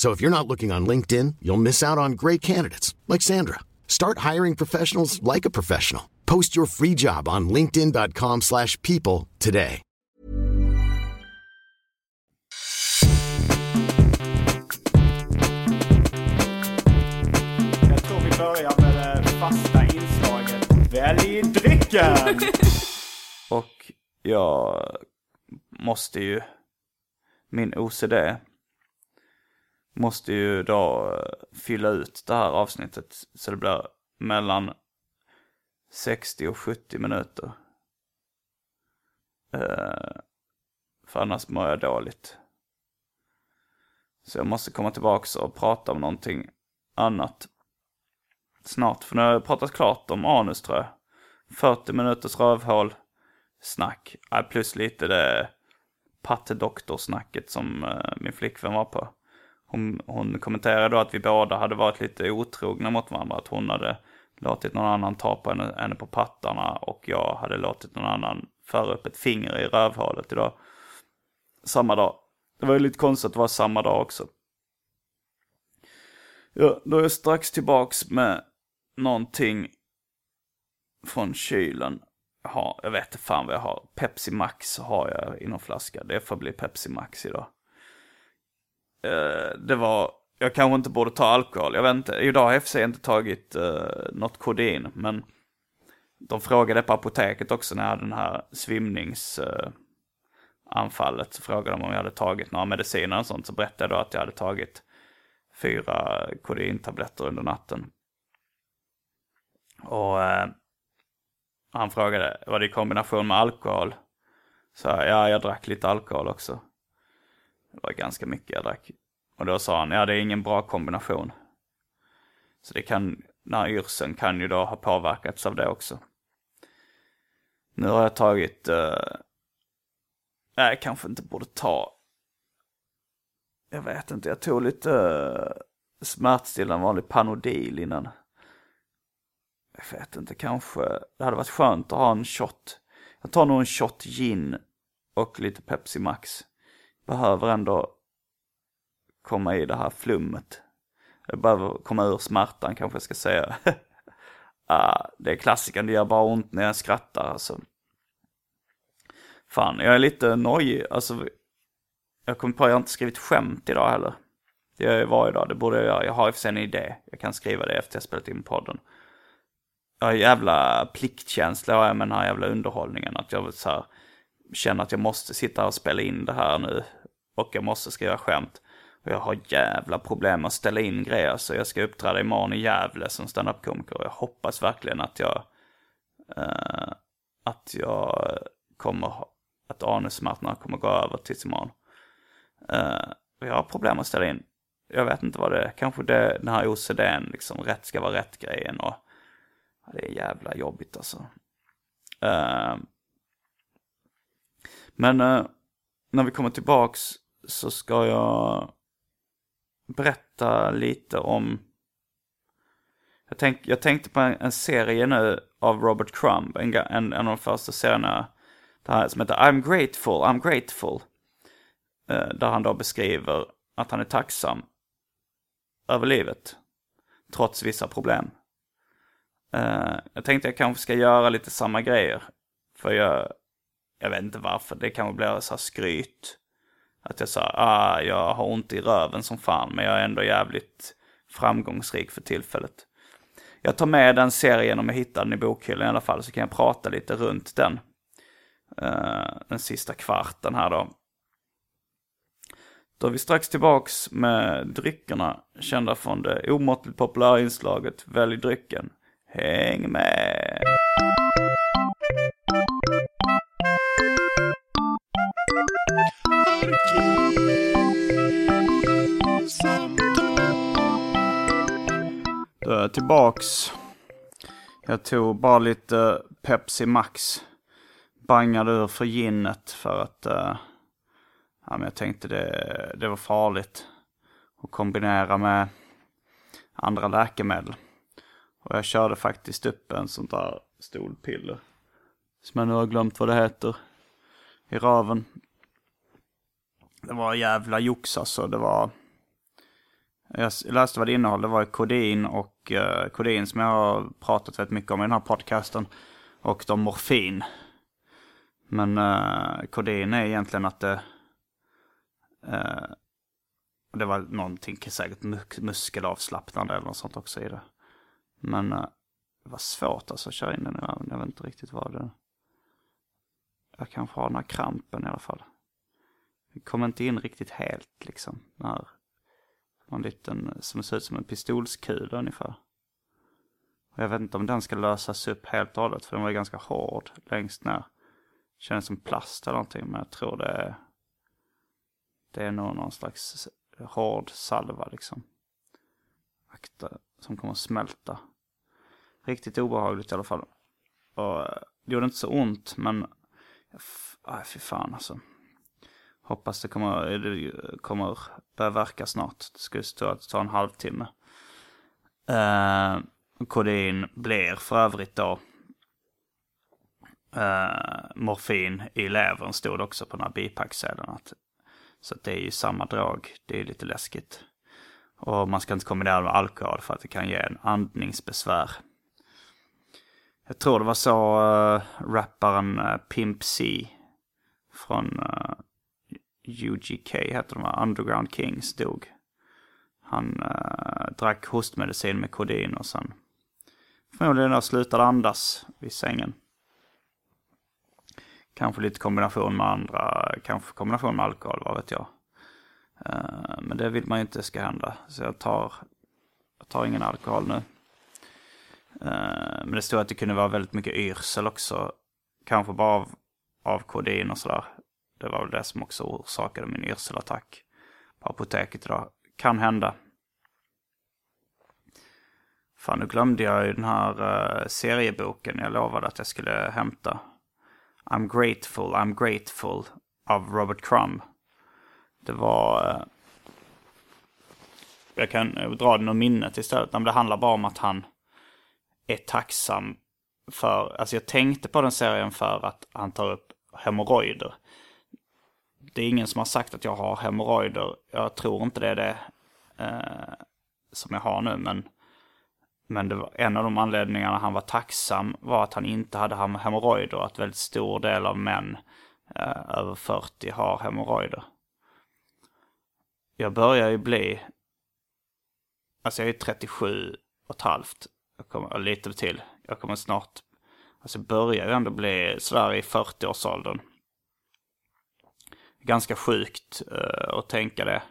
So if you're not looking on LinkedIn, you'll miss out on great candidates like Sandra. Start hiring professionals like a professional. Post your free job on linkedin.com/people today. Jag tror vi börjar med det fasta inslaget Välj drycken! Och jag måste ju, min OCD, måste ju då eh, fylla ut det här avsnittet så det blir mellan 60 och 70 minuter. Uh, för annars mår jag dåligt. Så jag måste komma tillbaka och prata om någonting annat. Snart, för nu har jag pratat klart om anus tror jag. 40 minuters rövhål snack. Plus lite det patte doktor-snacket som uh, min flickvän var på. Hon, hon kommenterade då att vi båda hade varit lite otrogna mot varandra. Att hon hade låtit någon annan ta på henne, henne på pattarna och jag hade låtit någon annan föra upp ett finger i rövhålet idag. Samma dag. Det var ju lite konstigt att det var samma dag också. Ja, då är jag strax tillbaks med någonting från kylen. Jag har, jag vet inte fan vad jag har. Pepsi Max har jag i någon flaska. Det får bli Pepsi Max idag. Uh, det var, jag kanske inte borde ta alkohol. Jag vet inte. Idag har jag för sig inte tagit uh, något kodein. Men de frågade på apoteket också när jag hade den här svimningsanfallet. Eh, uh, så frågade de om jag hade tagit några mediciner och sånt. Så berättade jag då att jag hade tagit fyra kodeintabletter under natten. Och han frågade, var det i kombination med alkohol? Så ja, jag drack lite alkohol också. Det var ganska mycket jag drack. Och då sa han, ja det är ingen bra kombination. Så det kan, den här yrseln kan ju då ha påverkats av det också. Nu har jag tagit, uh, jag kanske inte borde ta jag vet inte, jag tog lite uh, smärtstillande vanlig Panodil innan. Jag vet inte, kanske det hade varit skönt att ha en shot. Jag tar nog en shot gin och lite Pepsi Max. Behöver ändå komma i det här flummet. Jag behöver komma ur smärtan kanske jag ska säga. uh, det är klassikern, det gör bara ont när jag skrattar alltså. Fan, jag är lite nojig. Alltså, jag kommer på att jag inte skrivit skämt idag heller. Det gör jag varje dag, det borde jag göra. Jag har i och för sig en idé. Jag kan skriva det efter jag spelat in podden. Jag har jävla pliktkänsla jag med den här jävla underhållningen. Att jag så här, känner att jag måste sitta och spela in det här nu. Och jag måste skriva skämt. Och jag har jävla problem att ställa in grejer. Så jag ska uppträda imorgon i Gävle som standup-komiker. Och jag hoppas verkligen att jag... Uh, att jag kommer... Att anusmärtorna kommer gå över tills imorgon. Uh, jag har problem att ställa in. Jag vet inte vad det är. Kanske det, den här OCDn, liksom rätt ska vara rätt-grejen. Och ja, det är jävla jobbigt alltså. Uh, men uh, när vi kommer tillbaks så ska jag berätta lite om... Jag, tänk, jag tänkte på en, en, serie nu av Robert Crumb, en, en, en av de första serierna det här, som heter I'm grateful, I'm grateful. Eh, där han då beskriver att han är tacksam över livet. Trots vissa problem. Eh, jag tänkte jag kanske ska göra lite samma grejer. För jag, jag vet inte varför, det kanske blir så här skryt. Att jag sa, ah, jag har ont i röven som fan, men jag är ändå jävligt framgångsrik för tillfället. Jag tar med den serien om jag hittar den i bokhyllan i alla fall, så kan jag prata lite runt den. Uh, den sista kvarten här då. Då är vi strax tillbaks med dryckerna, kända från det omåttligt populära inslaget Välj drycken. Häng med! Då är jag tillbaks. Jag tog bara lite Pepsi Max. Bangade ur för ginnet för att uh, ja, men jag tänkte det, det var farligt att kombinera med andra läkemedel. Och jag körde faktiskt upp en sånt där stolpiller. Som jag nu har glömt vad det heter. I röven. Det var jävla jox alltså. Det var... Jag läste vad det innehöll, Det var kodin och eh, uh, kodin som jag har pratat väldigt mycket om i den här podcasten. Och då morfin. Men eh, uh, kodin är egentligen att det Uh, det var någonting, säkert muskelavslappnande eller något sånt också i det. Men uh, det var svårt alltså att köra in den i. Jag vet inte riktigt vad det... Jag kanske har den här krampen i alla fall. Det kom inte in riktigt helt liksom. När en liten, som ser ut som en pistolskula ungefär. Och jag vet inte om den ska lösas upp helt och hållet för den var ganska hård längst ner. Känns som plast eller någonting men jag tror det är det är nog någon slags hård salva liksom. Akta, som kommer att smälta. Riktigt obehagligt i alla fall. Och eh, det gjorde inte så ont men... ja, fy fan alltså. Hoppas det kommer, det kommer börja verka snart. Det skulle stå att det tar en halvtimme. Eh, uh, kodin blir för övrigt då uh, morfin i levern stod det också på den här bipacksedeln. Att så det är ju samma drag. Det är lite läskigt. Och man ska inte kombinera med alkohol för att det kan ge en andningsbesvär. Jag tror det var så uh, rapparen uh, Pimp C från uh, UGK, heter de Underground Kings, dog. Han äh, drack hostmedicin med kodin och sen förmodligen slutade andas vid sängen. Kanske lite kombination med andra, kanske kombination med alkohol, vad vet jag. Äh, men det vill man ju inte ska hända. Så jag tar, jag tar ingen alkohol nu. Eh, men det stod att det kunde vara väldigt mycket yrsel också. Kanske bara av, av kodin och sådär. Det var väl det som också orsakade min yrselattack på apoteket idag. Kan hända. Fan, nu glömde jag ju den här uh, serieboken jag lovade att jag skulle hämta. I'm grateful, I'm grateful av Robert Crumb. Det var, eh, jag kan dra den ur minnet istället. Det handlar bara om att han är tacksam för, alltså jag tänkte på den serien för att han tar upp hemorrojder. Det är ingen som har sagt att jag har hemorrojder. Jag tror inte det är det eh, som jag har nu. Men, men det var, en av de anledningarna han var tacksam var att han inte hade hemorrojder. Att väldigt stor del av män eh, över 40 har hemorrojder. Jag börjar ju bli, alltså jag är 37 och ett halvt. Jag kommer, lite till. Jag kommer snart, alltså börjar ju ändå bli sådär i 40-årsåldern. Ganska sjukt uh, att tänka det.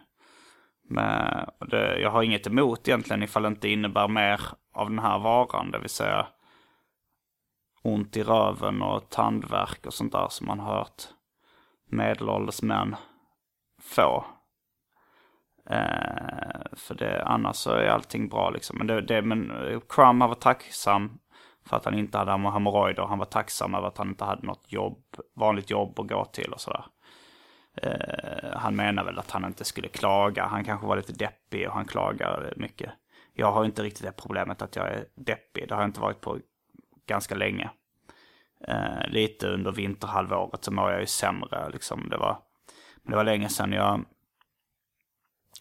Men det, jag har inget emot egentligen ifall det inte innebär mer av den här varan. Det vill säga ont i röven och tandvärk och sånt där som man har hört medelålders män få. Eh, för det, annars så är allting bra liksom. Men, det, det, men eh, Crumb var tacksam för att han inte hade hemorrojder. Han var tacksam över att han inte hade något jobb, vanligt jobb att gå till och sådär. Eh, han menar väl att han inte skulle klaga. Han kanske var lite deppig och han klagar mycket. Jag har inte riktigt det problemet att jag är deppig. Det har jag inte varit på ganska länge. Eh, lite under vinterhalvåret så mår jag ju sämre. Liksom. Det, var, det var länge sedan jag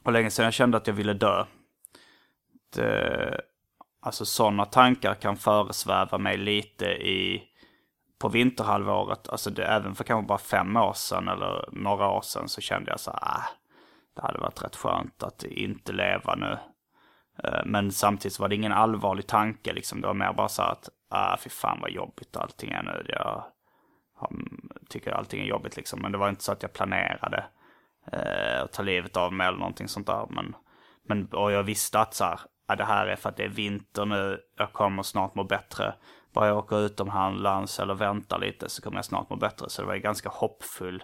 var länge sedan jag kände att jag ville dö. Det, alltså sådana tankar kan föresväva mig lite i på vinterhalvåret. Alltså det, även för kanske bara fem år sedan eller några år sedan så kände jag så här, äh, det hade varit rätt skönt att inte leva nu. Eh, men samtidigt så var det ingen allvarlig tanke liksom. Det var mer bara så att, ah, fy fan vad jobbigt allting är nu. Jag tycker allting är jobbigt liksom. Men det var inte så att jag planerade eh, att ta livet av mig eller någonting sånt där. Men, men, och jag visste att så här, ja, det här är för att det är vinter nu, jag kommer snart må bättre. Bara jag åker utomlands eller väntar lite så kommer jag snart må bättre. Så det var en ganska hoppfull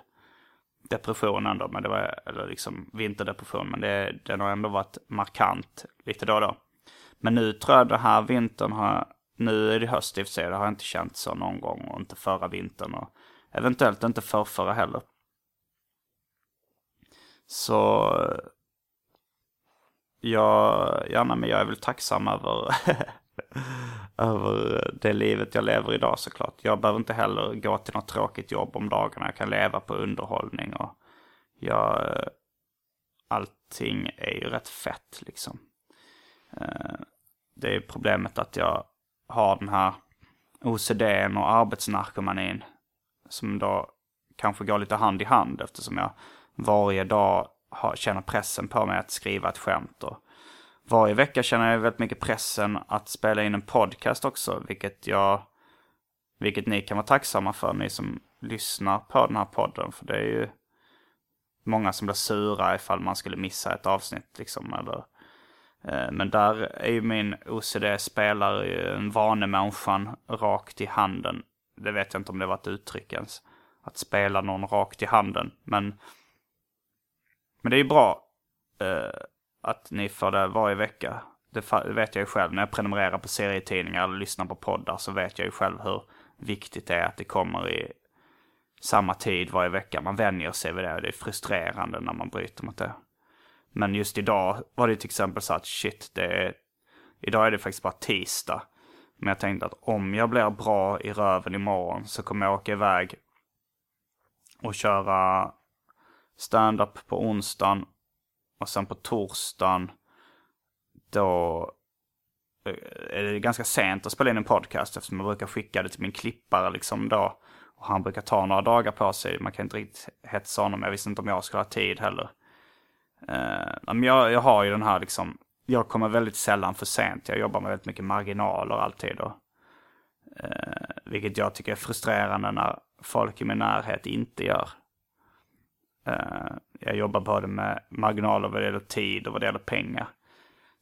depression ändå, men det var, eller liksom vinterdepression, men det, den har ändå varit markant lite då och då. Men nu tror jag den här vintern har, nu är det höst i och för sig, det har jag inte känt så någon gång och inte förra vintern och eventuellt inte förrförra heller. Så jag, ja, men jag är väl tacksam över, över eh, det livet jag lever idag såklart. Jag behöver inte heller gå till något tråkigt jobb om dagarna. Jag kan leva på underhållning och jag, eh, allting är ju rätt fett liksom. Eh, det är problemet att jag har den här OCDn och arbetsnarkomanin som då kanske går lite hand i hand eftersom jag varje dag har, känner pressen på mig att skriva ett skämt. Och varje vecka känner jag väldigt mycket pressen att spela in en podcast också, vilket jag vilket ni kan vara tacksamma för, ni som lyssnar på den här podden. För det är ju många som blir sura ifall man skulle missa ett avsnitt. Liksom, eller, eh, men där är ju min OCD spelare en vanemänniskan rakt i handen. Det vet jag inte om det var ett uttryck ens. Att spela någon rakt i handen. Men men det är ju bra eh, att ni får det varje vecka. Det vet jag ju själv. När jag prenumererar på serietidningar eller lyssnar på poddar så vet jag ju själv hur viktigt det är att det kommer i samma tid varje vecka. Man vänjer sig vid det och det är frustrerande när man bryter mot det. Men just idag var det till exempel så att shit, det är, idag är det faktiskt bara tisdag. Men jag tänkte att om jag blir bra i röven imorgon så kommer jag åka iväg och köra stand-up på onsdagen. Och sen på torsdagen då eh, är det ganska sent att spela in en podcast eftersom jag brukar skicka det till min klippare liksom då. Och han brukar ta några dagar på sig. Man kan inte riktigt hetsa honom. Jag visste inte om jag skulle ha tid heller. Uh, men jag, jag har ju den här liksom, jag kommer väldigt sällan för sent. Jag jobbar med väldigt mycket marginaler alltid. Och, eh, uh, vilket jag tycker är frustrerande när folk i min närhet inte gör. Eh, jag jobbar både med marginaler vad det gäller tid och vad det gäller pengar.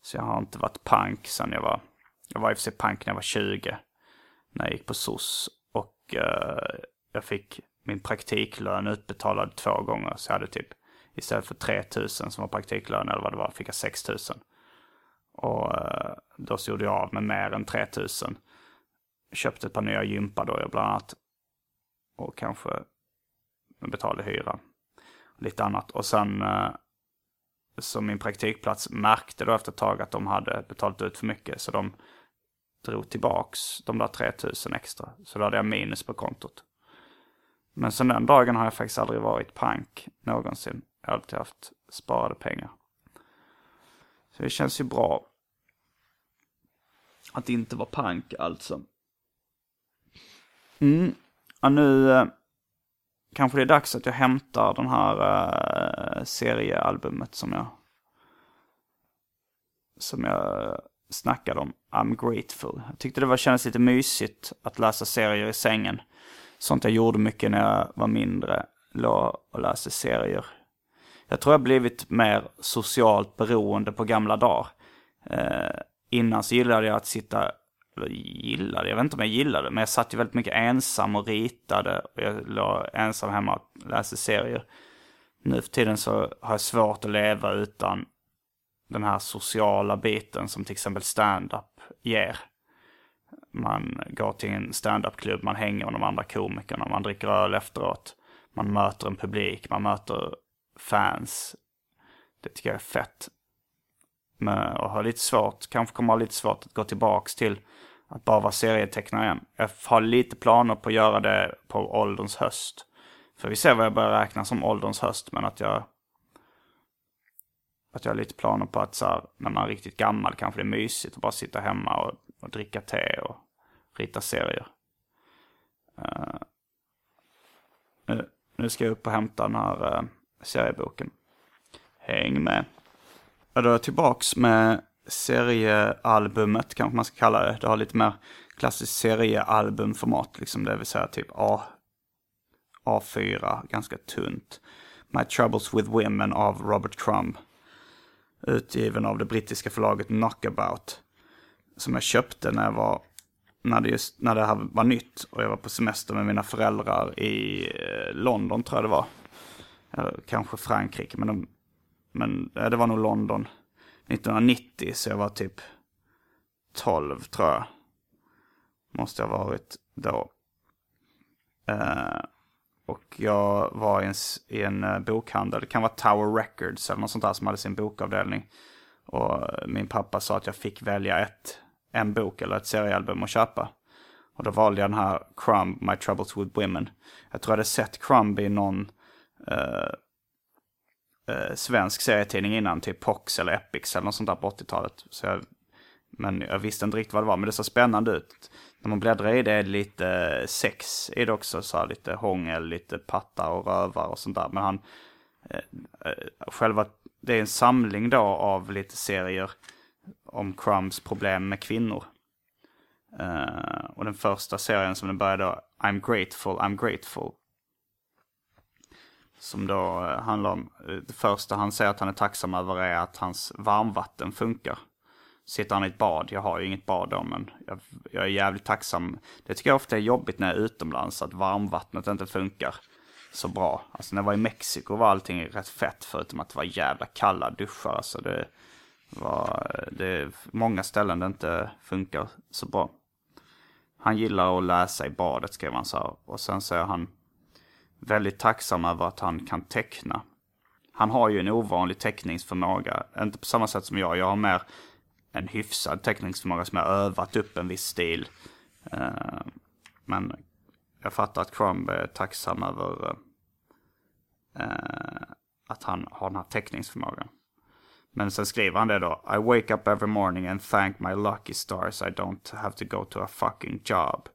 Så jag har inte varit pank sedan jag var, jag var i och för sig pank när jag var 20. När jag gick på SOS. Och uh, jag fick min praktiklön utbetalad två gånger. Så jag hade typ, istället för 3000 som var praktiklön eller vad det var, fick jag 6000. Och uh, då så gjorde jag av med mer än 3000. Köpte ett par nya gympadojor bland annat. Och kanske betalade hyran lite annat. Och sen, eh, så min praktikplats märkte då efter ett tag att de hade betalat ut för mycket. Så de drog tillbaks de där 3000 extra. Så då hade jag minus på kontot. Men sen den dagen har jag faktiskt aldrig varit pank någonsin. Jag har alltid haft sparade pengar. Så det känns ju bra. Att inte vara pank alltså. Mm. Ja, nu eh, kanske det är dags att jag hämtar den här uh, seriealbumet som jag som jag snackade om, I'm grateful. Jag tyckte det var, kändes lite mysigt att läsa serier i sängen. Sånt jag gjorde mycket när jag var mindre, låg och läste serier. Jag tror jag blivit mer socialt beroende på gamla dagar. Eh, innan så gillade jag att sitta, eller gillade, jag vet inte om jag gillade, men jag satt ju väldigt mycket ensam och ritade. Och jag låg ensam hemma och läste serier. Nu för tiden så har jag svårt att leva utan den här sociala biten som till exempel stand-up ger. Man går till en stand-up-klubb, man hänger med de andra komikerna, man dricker öl efteråt. Man möter en publik, man möter fans. Det tycker jag är fett med, och har lite svårt, kanske kommer ha lite svårt att gå tillbaks till att bara vara serietecknare igen. Jag har lite planer på att göra det på ålderns höst. För vi ser vad jag börjar räkna som ålderns höst, men att jag att jag har lite planer på att så här, när man är riktigt gammal kanske det är mysigt att bara sitta hemma och, och dricka te och rita serier. Uh, nu, nu, ska jag upp och hämta den här uh, serieboken. Häng med. Ja, då är jag tillbaks med seriealbumet kanske man ska kalla det. Det har lite mer klassiskt seriealbumformat, liksom det vill säga typ A, A4, ganska tunt. My Troubles with Women av Robert Crumb utgiven av det brittiska förlaget Knockabout. Som jag köpte när jag var, när det, just, när det här var nytt och jag var på semester med mina föräldrar i eh, London tror jag det var. Eller kanske Frankrike, men, de, men eh, det var nog London 1990 så jag var typ 12 tror jag. Måste jag ha varit då. Eh, och jag var i en, i en eh, bokhandel, det kan vara Tower Records eller något sånt där som hade sin bokavdelning. Och eh, min pappa sa att jag fick välja ett, en bok eller ett seriealbum att köpa. Och då valde jag den här Crumb, My Troubles with Women. Jag tror jag hade sett Crumb i någon eh, eh, svensk serietidning innan, typ Pox eller Epix eller något sånt där på 80-talet. Så jag, men jag visste inte riktigt vad det var, men det såg spännande ut när man bläddrar i det är det lite eh, sex i det också. Så här, lite hångel, lite pattar och rövar och sånt där. Men han, eh, eh, själva, det är en samling då av lite serier om Crumbs problem med kvinnor. Eh, och den första serien som den började då, I'm grateful, I'm grateful. Som då eh, handlar om, eh, det första han säger att han är tacksam över är att hans varmvatten funkar sitter han i ett bad. Jag har ju inget bad då, men jag, jag, är jävligt tacksam. Det tycker jag ofta är jobbigt när jag är utomlands, att varmvattnet inte funkar så bra. Alltså när jag var i Mexiko var allting rätt fett, förutom att det var jävla kalla duschar. Alltså det var eh, det är många ställen det inte funkar så bra. Han gillar att läsa i badet, skrev han så här. Och sen säger han väldigt tacksam över att han kan teckna. Han har ju en ovanlig teckningsförmåga. Inte på samma sätt som jag. Jag har mer en hyfsad teckningsförmåga som jag övat upp en viss stil. Eh, men jag fattar att Crumb är tacksam över eh, eh, att han har den här teckningsförmågan. Men sen skriver han det då. I wake up every morning and thank my lucky stars I don't have to go to a fucking job.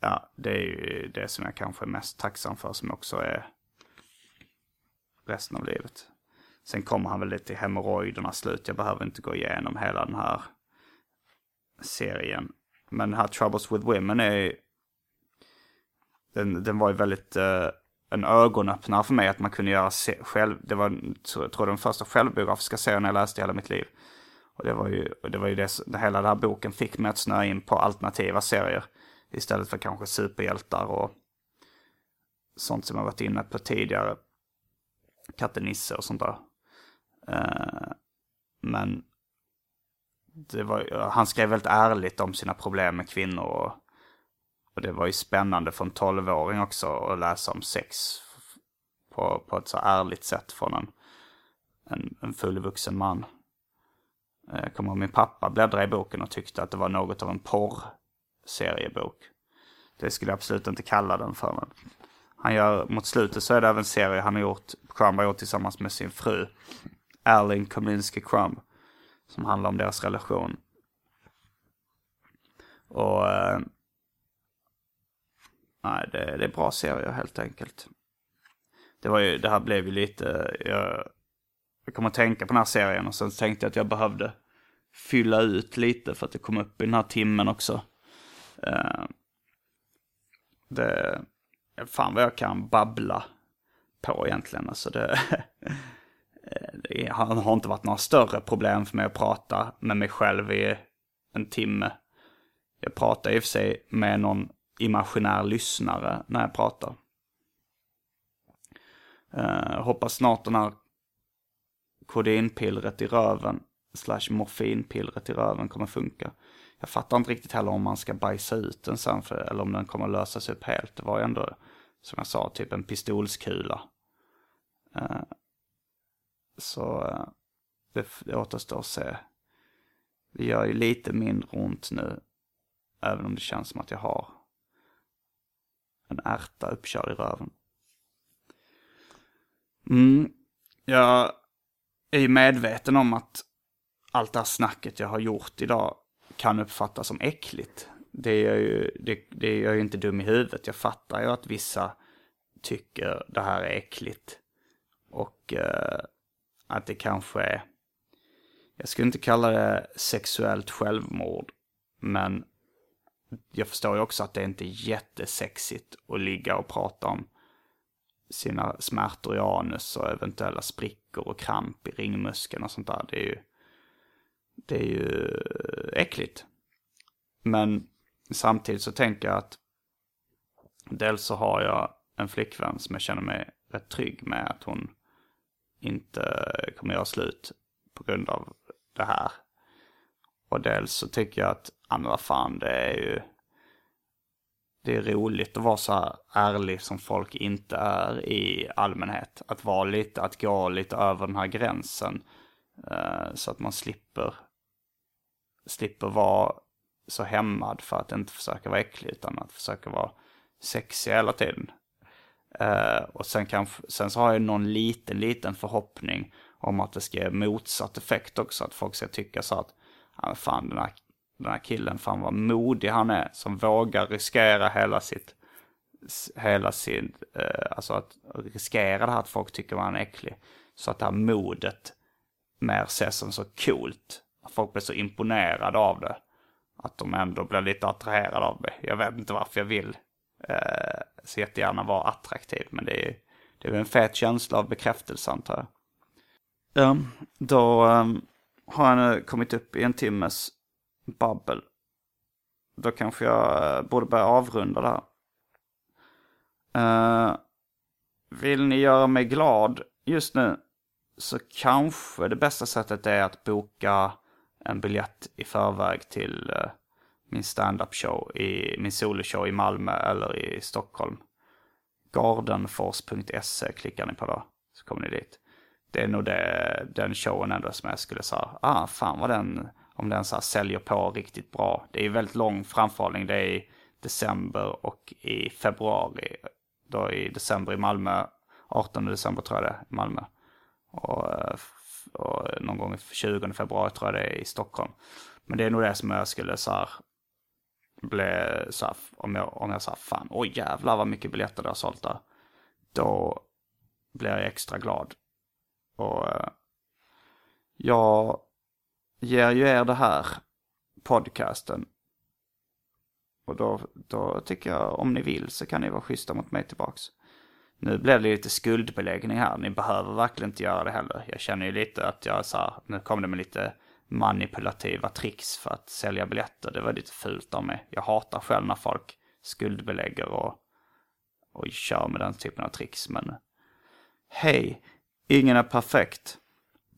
Ja, det är ju det som jag kanske är mest tacksam för som också är resten av livet. Sen kommer han väl lite till hemorrojderna slut. Jag behöver inte gå igenom hela den här serien. Men den här Troubles with Women är den, den var ju väldigt uh, en ögonöppnare för mig att man kunde göra se, själv. Det var, jag tror den första självbiografiska serien jag läste i hela mitt liv. Och det var ju, det var ju det, det hela den här boken fick mig att snöa in på alternativa serier. Istället för kanske superhjältar och sånt som jag varit inne på tidigare. Katten Nisse och sånt där. Eh, men var, han skrev väldigt ärligt om sina problem med kvinnor. Och, och det var ju spännande för en tolvåring också att läsa om sex på, på ett så ärligt sätt från en, en, en fullvuxen man. Eh, jag kommer ihåg min pappa bläddrade i boken och tyckte att det var något av en porr seriebok. Det skulle jag absolut inte kalla den för. Men han gör, mot slutet så är det även en serie han har gjort, Crumb har gjort tillsammans med sin fru. Erling Kominski Crumb. Som handlar om deras relation. Och... Eh, nej, det, det är bra serier helt enkelt. Det, var ju, det här blev ju lite... Jag, jag kom att tänka på den här serien och sen tänkte jag att jag behövde fylla ut lite för att det kom upp i den här timmen också. Uh, det, fan vad jag kan babbla på egentligen. Alltså det, det har inte varit några större problem för mig att prata med mig själv i en timme. Jag pratar i och för sig med någon imaginär lyssnare när jag pratar. Uh, hoppas snart den här kodinpillret i röven slash morfinpillret i röven kommer funka. Jag fattar inte riktigt heller om man ska bajsa ut den sen för, eller om den kommer lösas upp helt. Det var ju ändå, som jag sa, typ en pistolskula. Eh, så eh, det, det återstår att se. Det gör ju lite mindre ont nu. Även om det känns som att jag har en ärta uppkörd i röven. Mm. Jag är ju medveten om att allt det här snacket jag har gjort idag kan uppfattas som äckligt. Det är ju, det, det är jag ju inte dum i huvudet. Jag fattar ju att vissa tycker det här är äckligt. Och eh, att det kanske är, jag skulle inte kalla det sexuellt självmord. Men jag förstår ju också att det inte är jättesexigt att ligga och prata om sina smärtor i anus och eventuella sprickor och kramp i ringmuskeln och sånt där. Det är ju, det är ju äckligt. Men samtidigt så tänker jag att dels så har jag en flickvän som jag känner mig rätt trygg med att hon inte kommer göra slut på grund av det här. Och dels så tycker jag att, ja men vad fan det är ju det är roligt att vara så här ärlig som folk inte är i allmänhet. Att vara lite, att gå lite över den här gränsen. Eh, så att man slipper, slipper vara så hämmad för att inte försöka vara äcklig utan att försöka vara sexig hela tiden. Uh, och sen, kan, sen så har jag någon liten, liten förhoppning om att det ska ge motsatt effekt också. Att folk ska tycka så att, ja, fan den här den här killen, fan vad modig han är, som vågar riskera hela sitt, hela sin, uh, alltså att riskera det här att folk tycker man är äcklig. Så att det här modet mer ses som så coolt. Folk blir så imponerade av det. Att de ändå blir lite attraherade av mig. Jag vet inte varför jag vill eh, så jättegärna vara attraktiv. Men det är, det är en fet känsla av bekräftelse antar jag. Um, då um, har jag nu kommit upp i en timmes babbel. Då kanske jag uh, borde börja avrunda det här. Uh, vill ni göra mig glad just nu så kanske det bästa sättet är att boka en biljett i förväg till eh, min stand-up show, i, min soloshow i Malmö eller i Stockholm. Gardenfors.se klickar ni på då, så kommer ni dit. Det är nog det, den showen ändå som jag skulle säga, ah fan vad den om den så här säljer på riktigt bra. Det är väldigt lång framförhållning. Det är i december och i februari. Då i december i Malmö. 18 december tror jag det är i Malmö. Och, eh, och någon gång 20 februari tror jag det är i Stockholm. Men det är nog det som jag skulle så här, bli så här, om jag, om jag sa fan, oj jävlar vad mycket biljetter det har sålt där. Då blir jag extra glad. Och eh, jag ger ju er det här podcasten. Och då, då tycker jag om ni vill så kan ni vara schyssta mot mig tillbaks. Nu blev det lite skuldbeläggning här. Ni behöver verkligen inte göra det heller. Jag känner ju lite att jag sa, nu kom det med lite manipulativa tricks för att sälja biljetter. Det var lite fult av mig. Jag hatar själv när folk skuldbelägger och, och kör med den typen av tricks. Men hej, ingen är perfekt.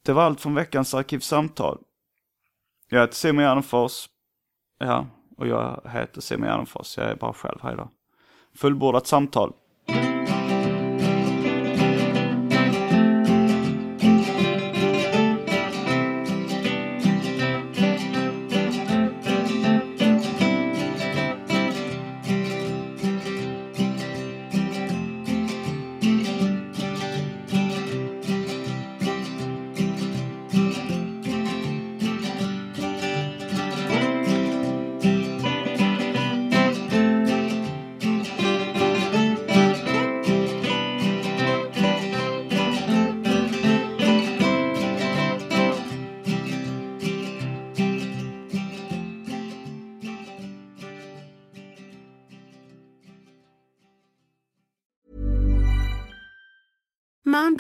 Det var allt från veckans arkivsamtal. Jag heter Simon Gärdenfors. Ja, och jag heter Simon Gärdenfors. Jag är bara själv här idag. Fullbordat samtal.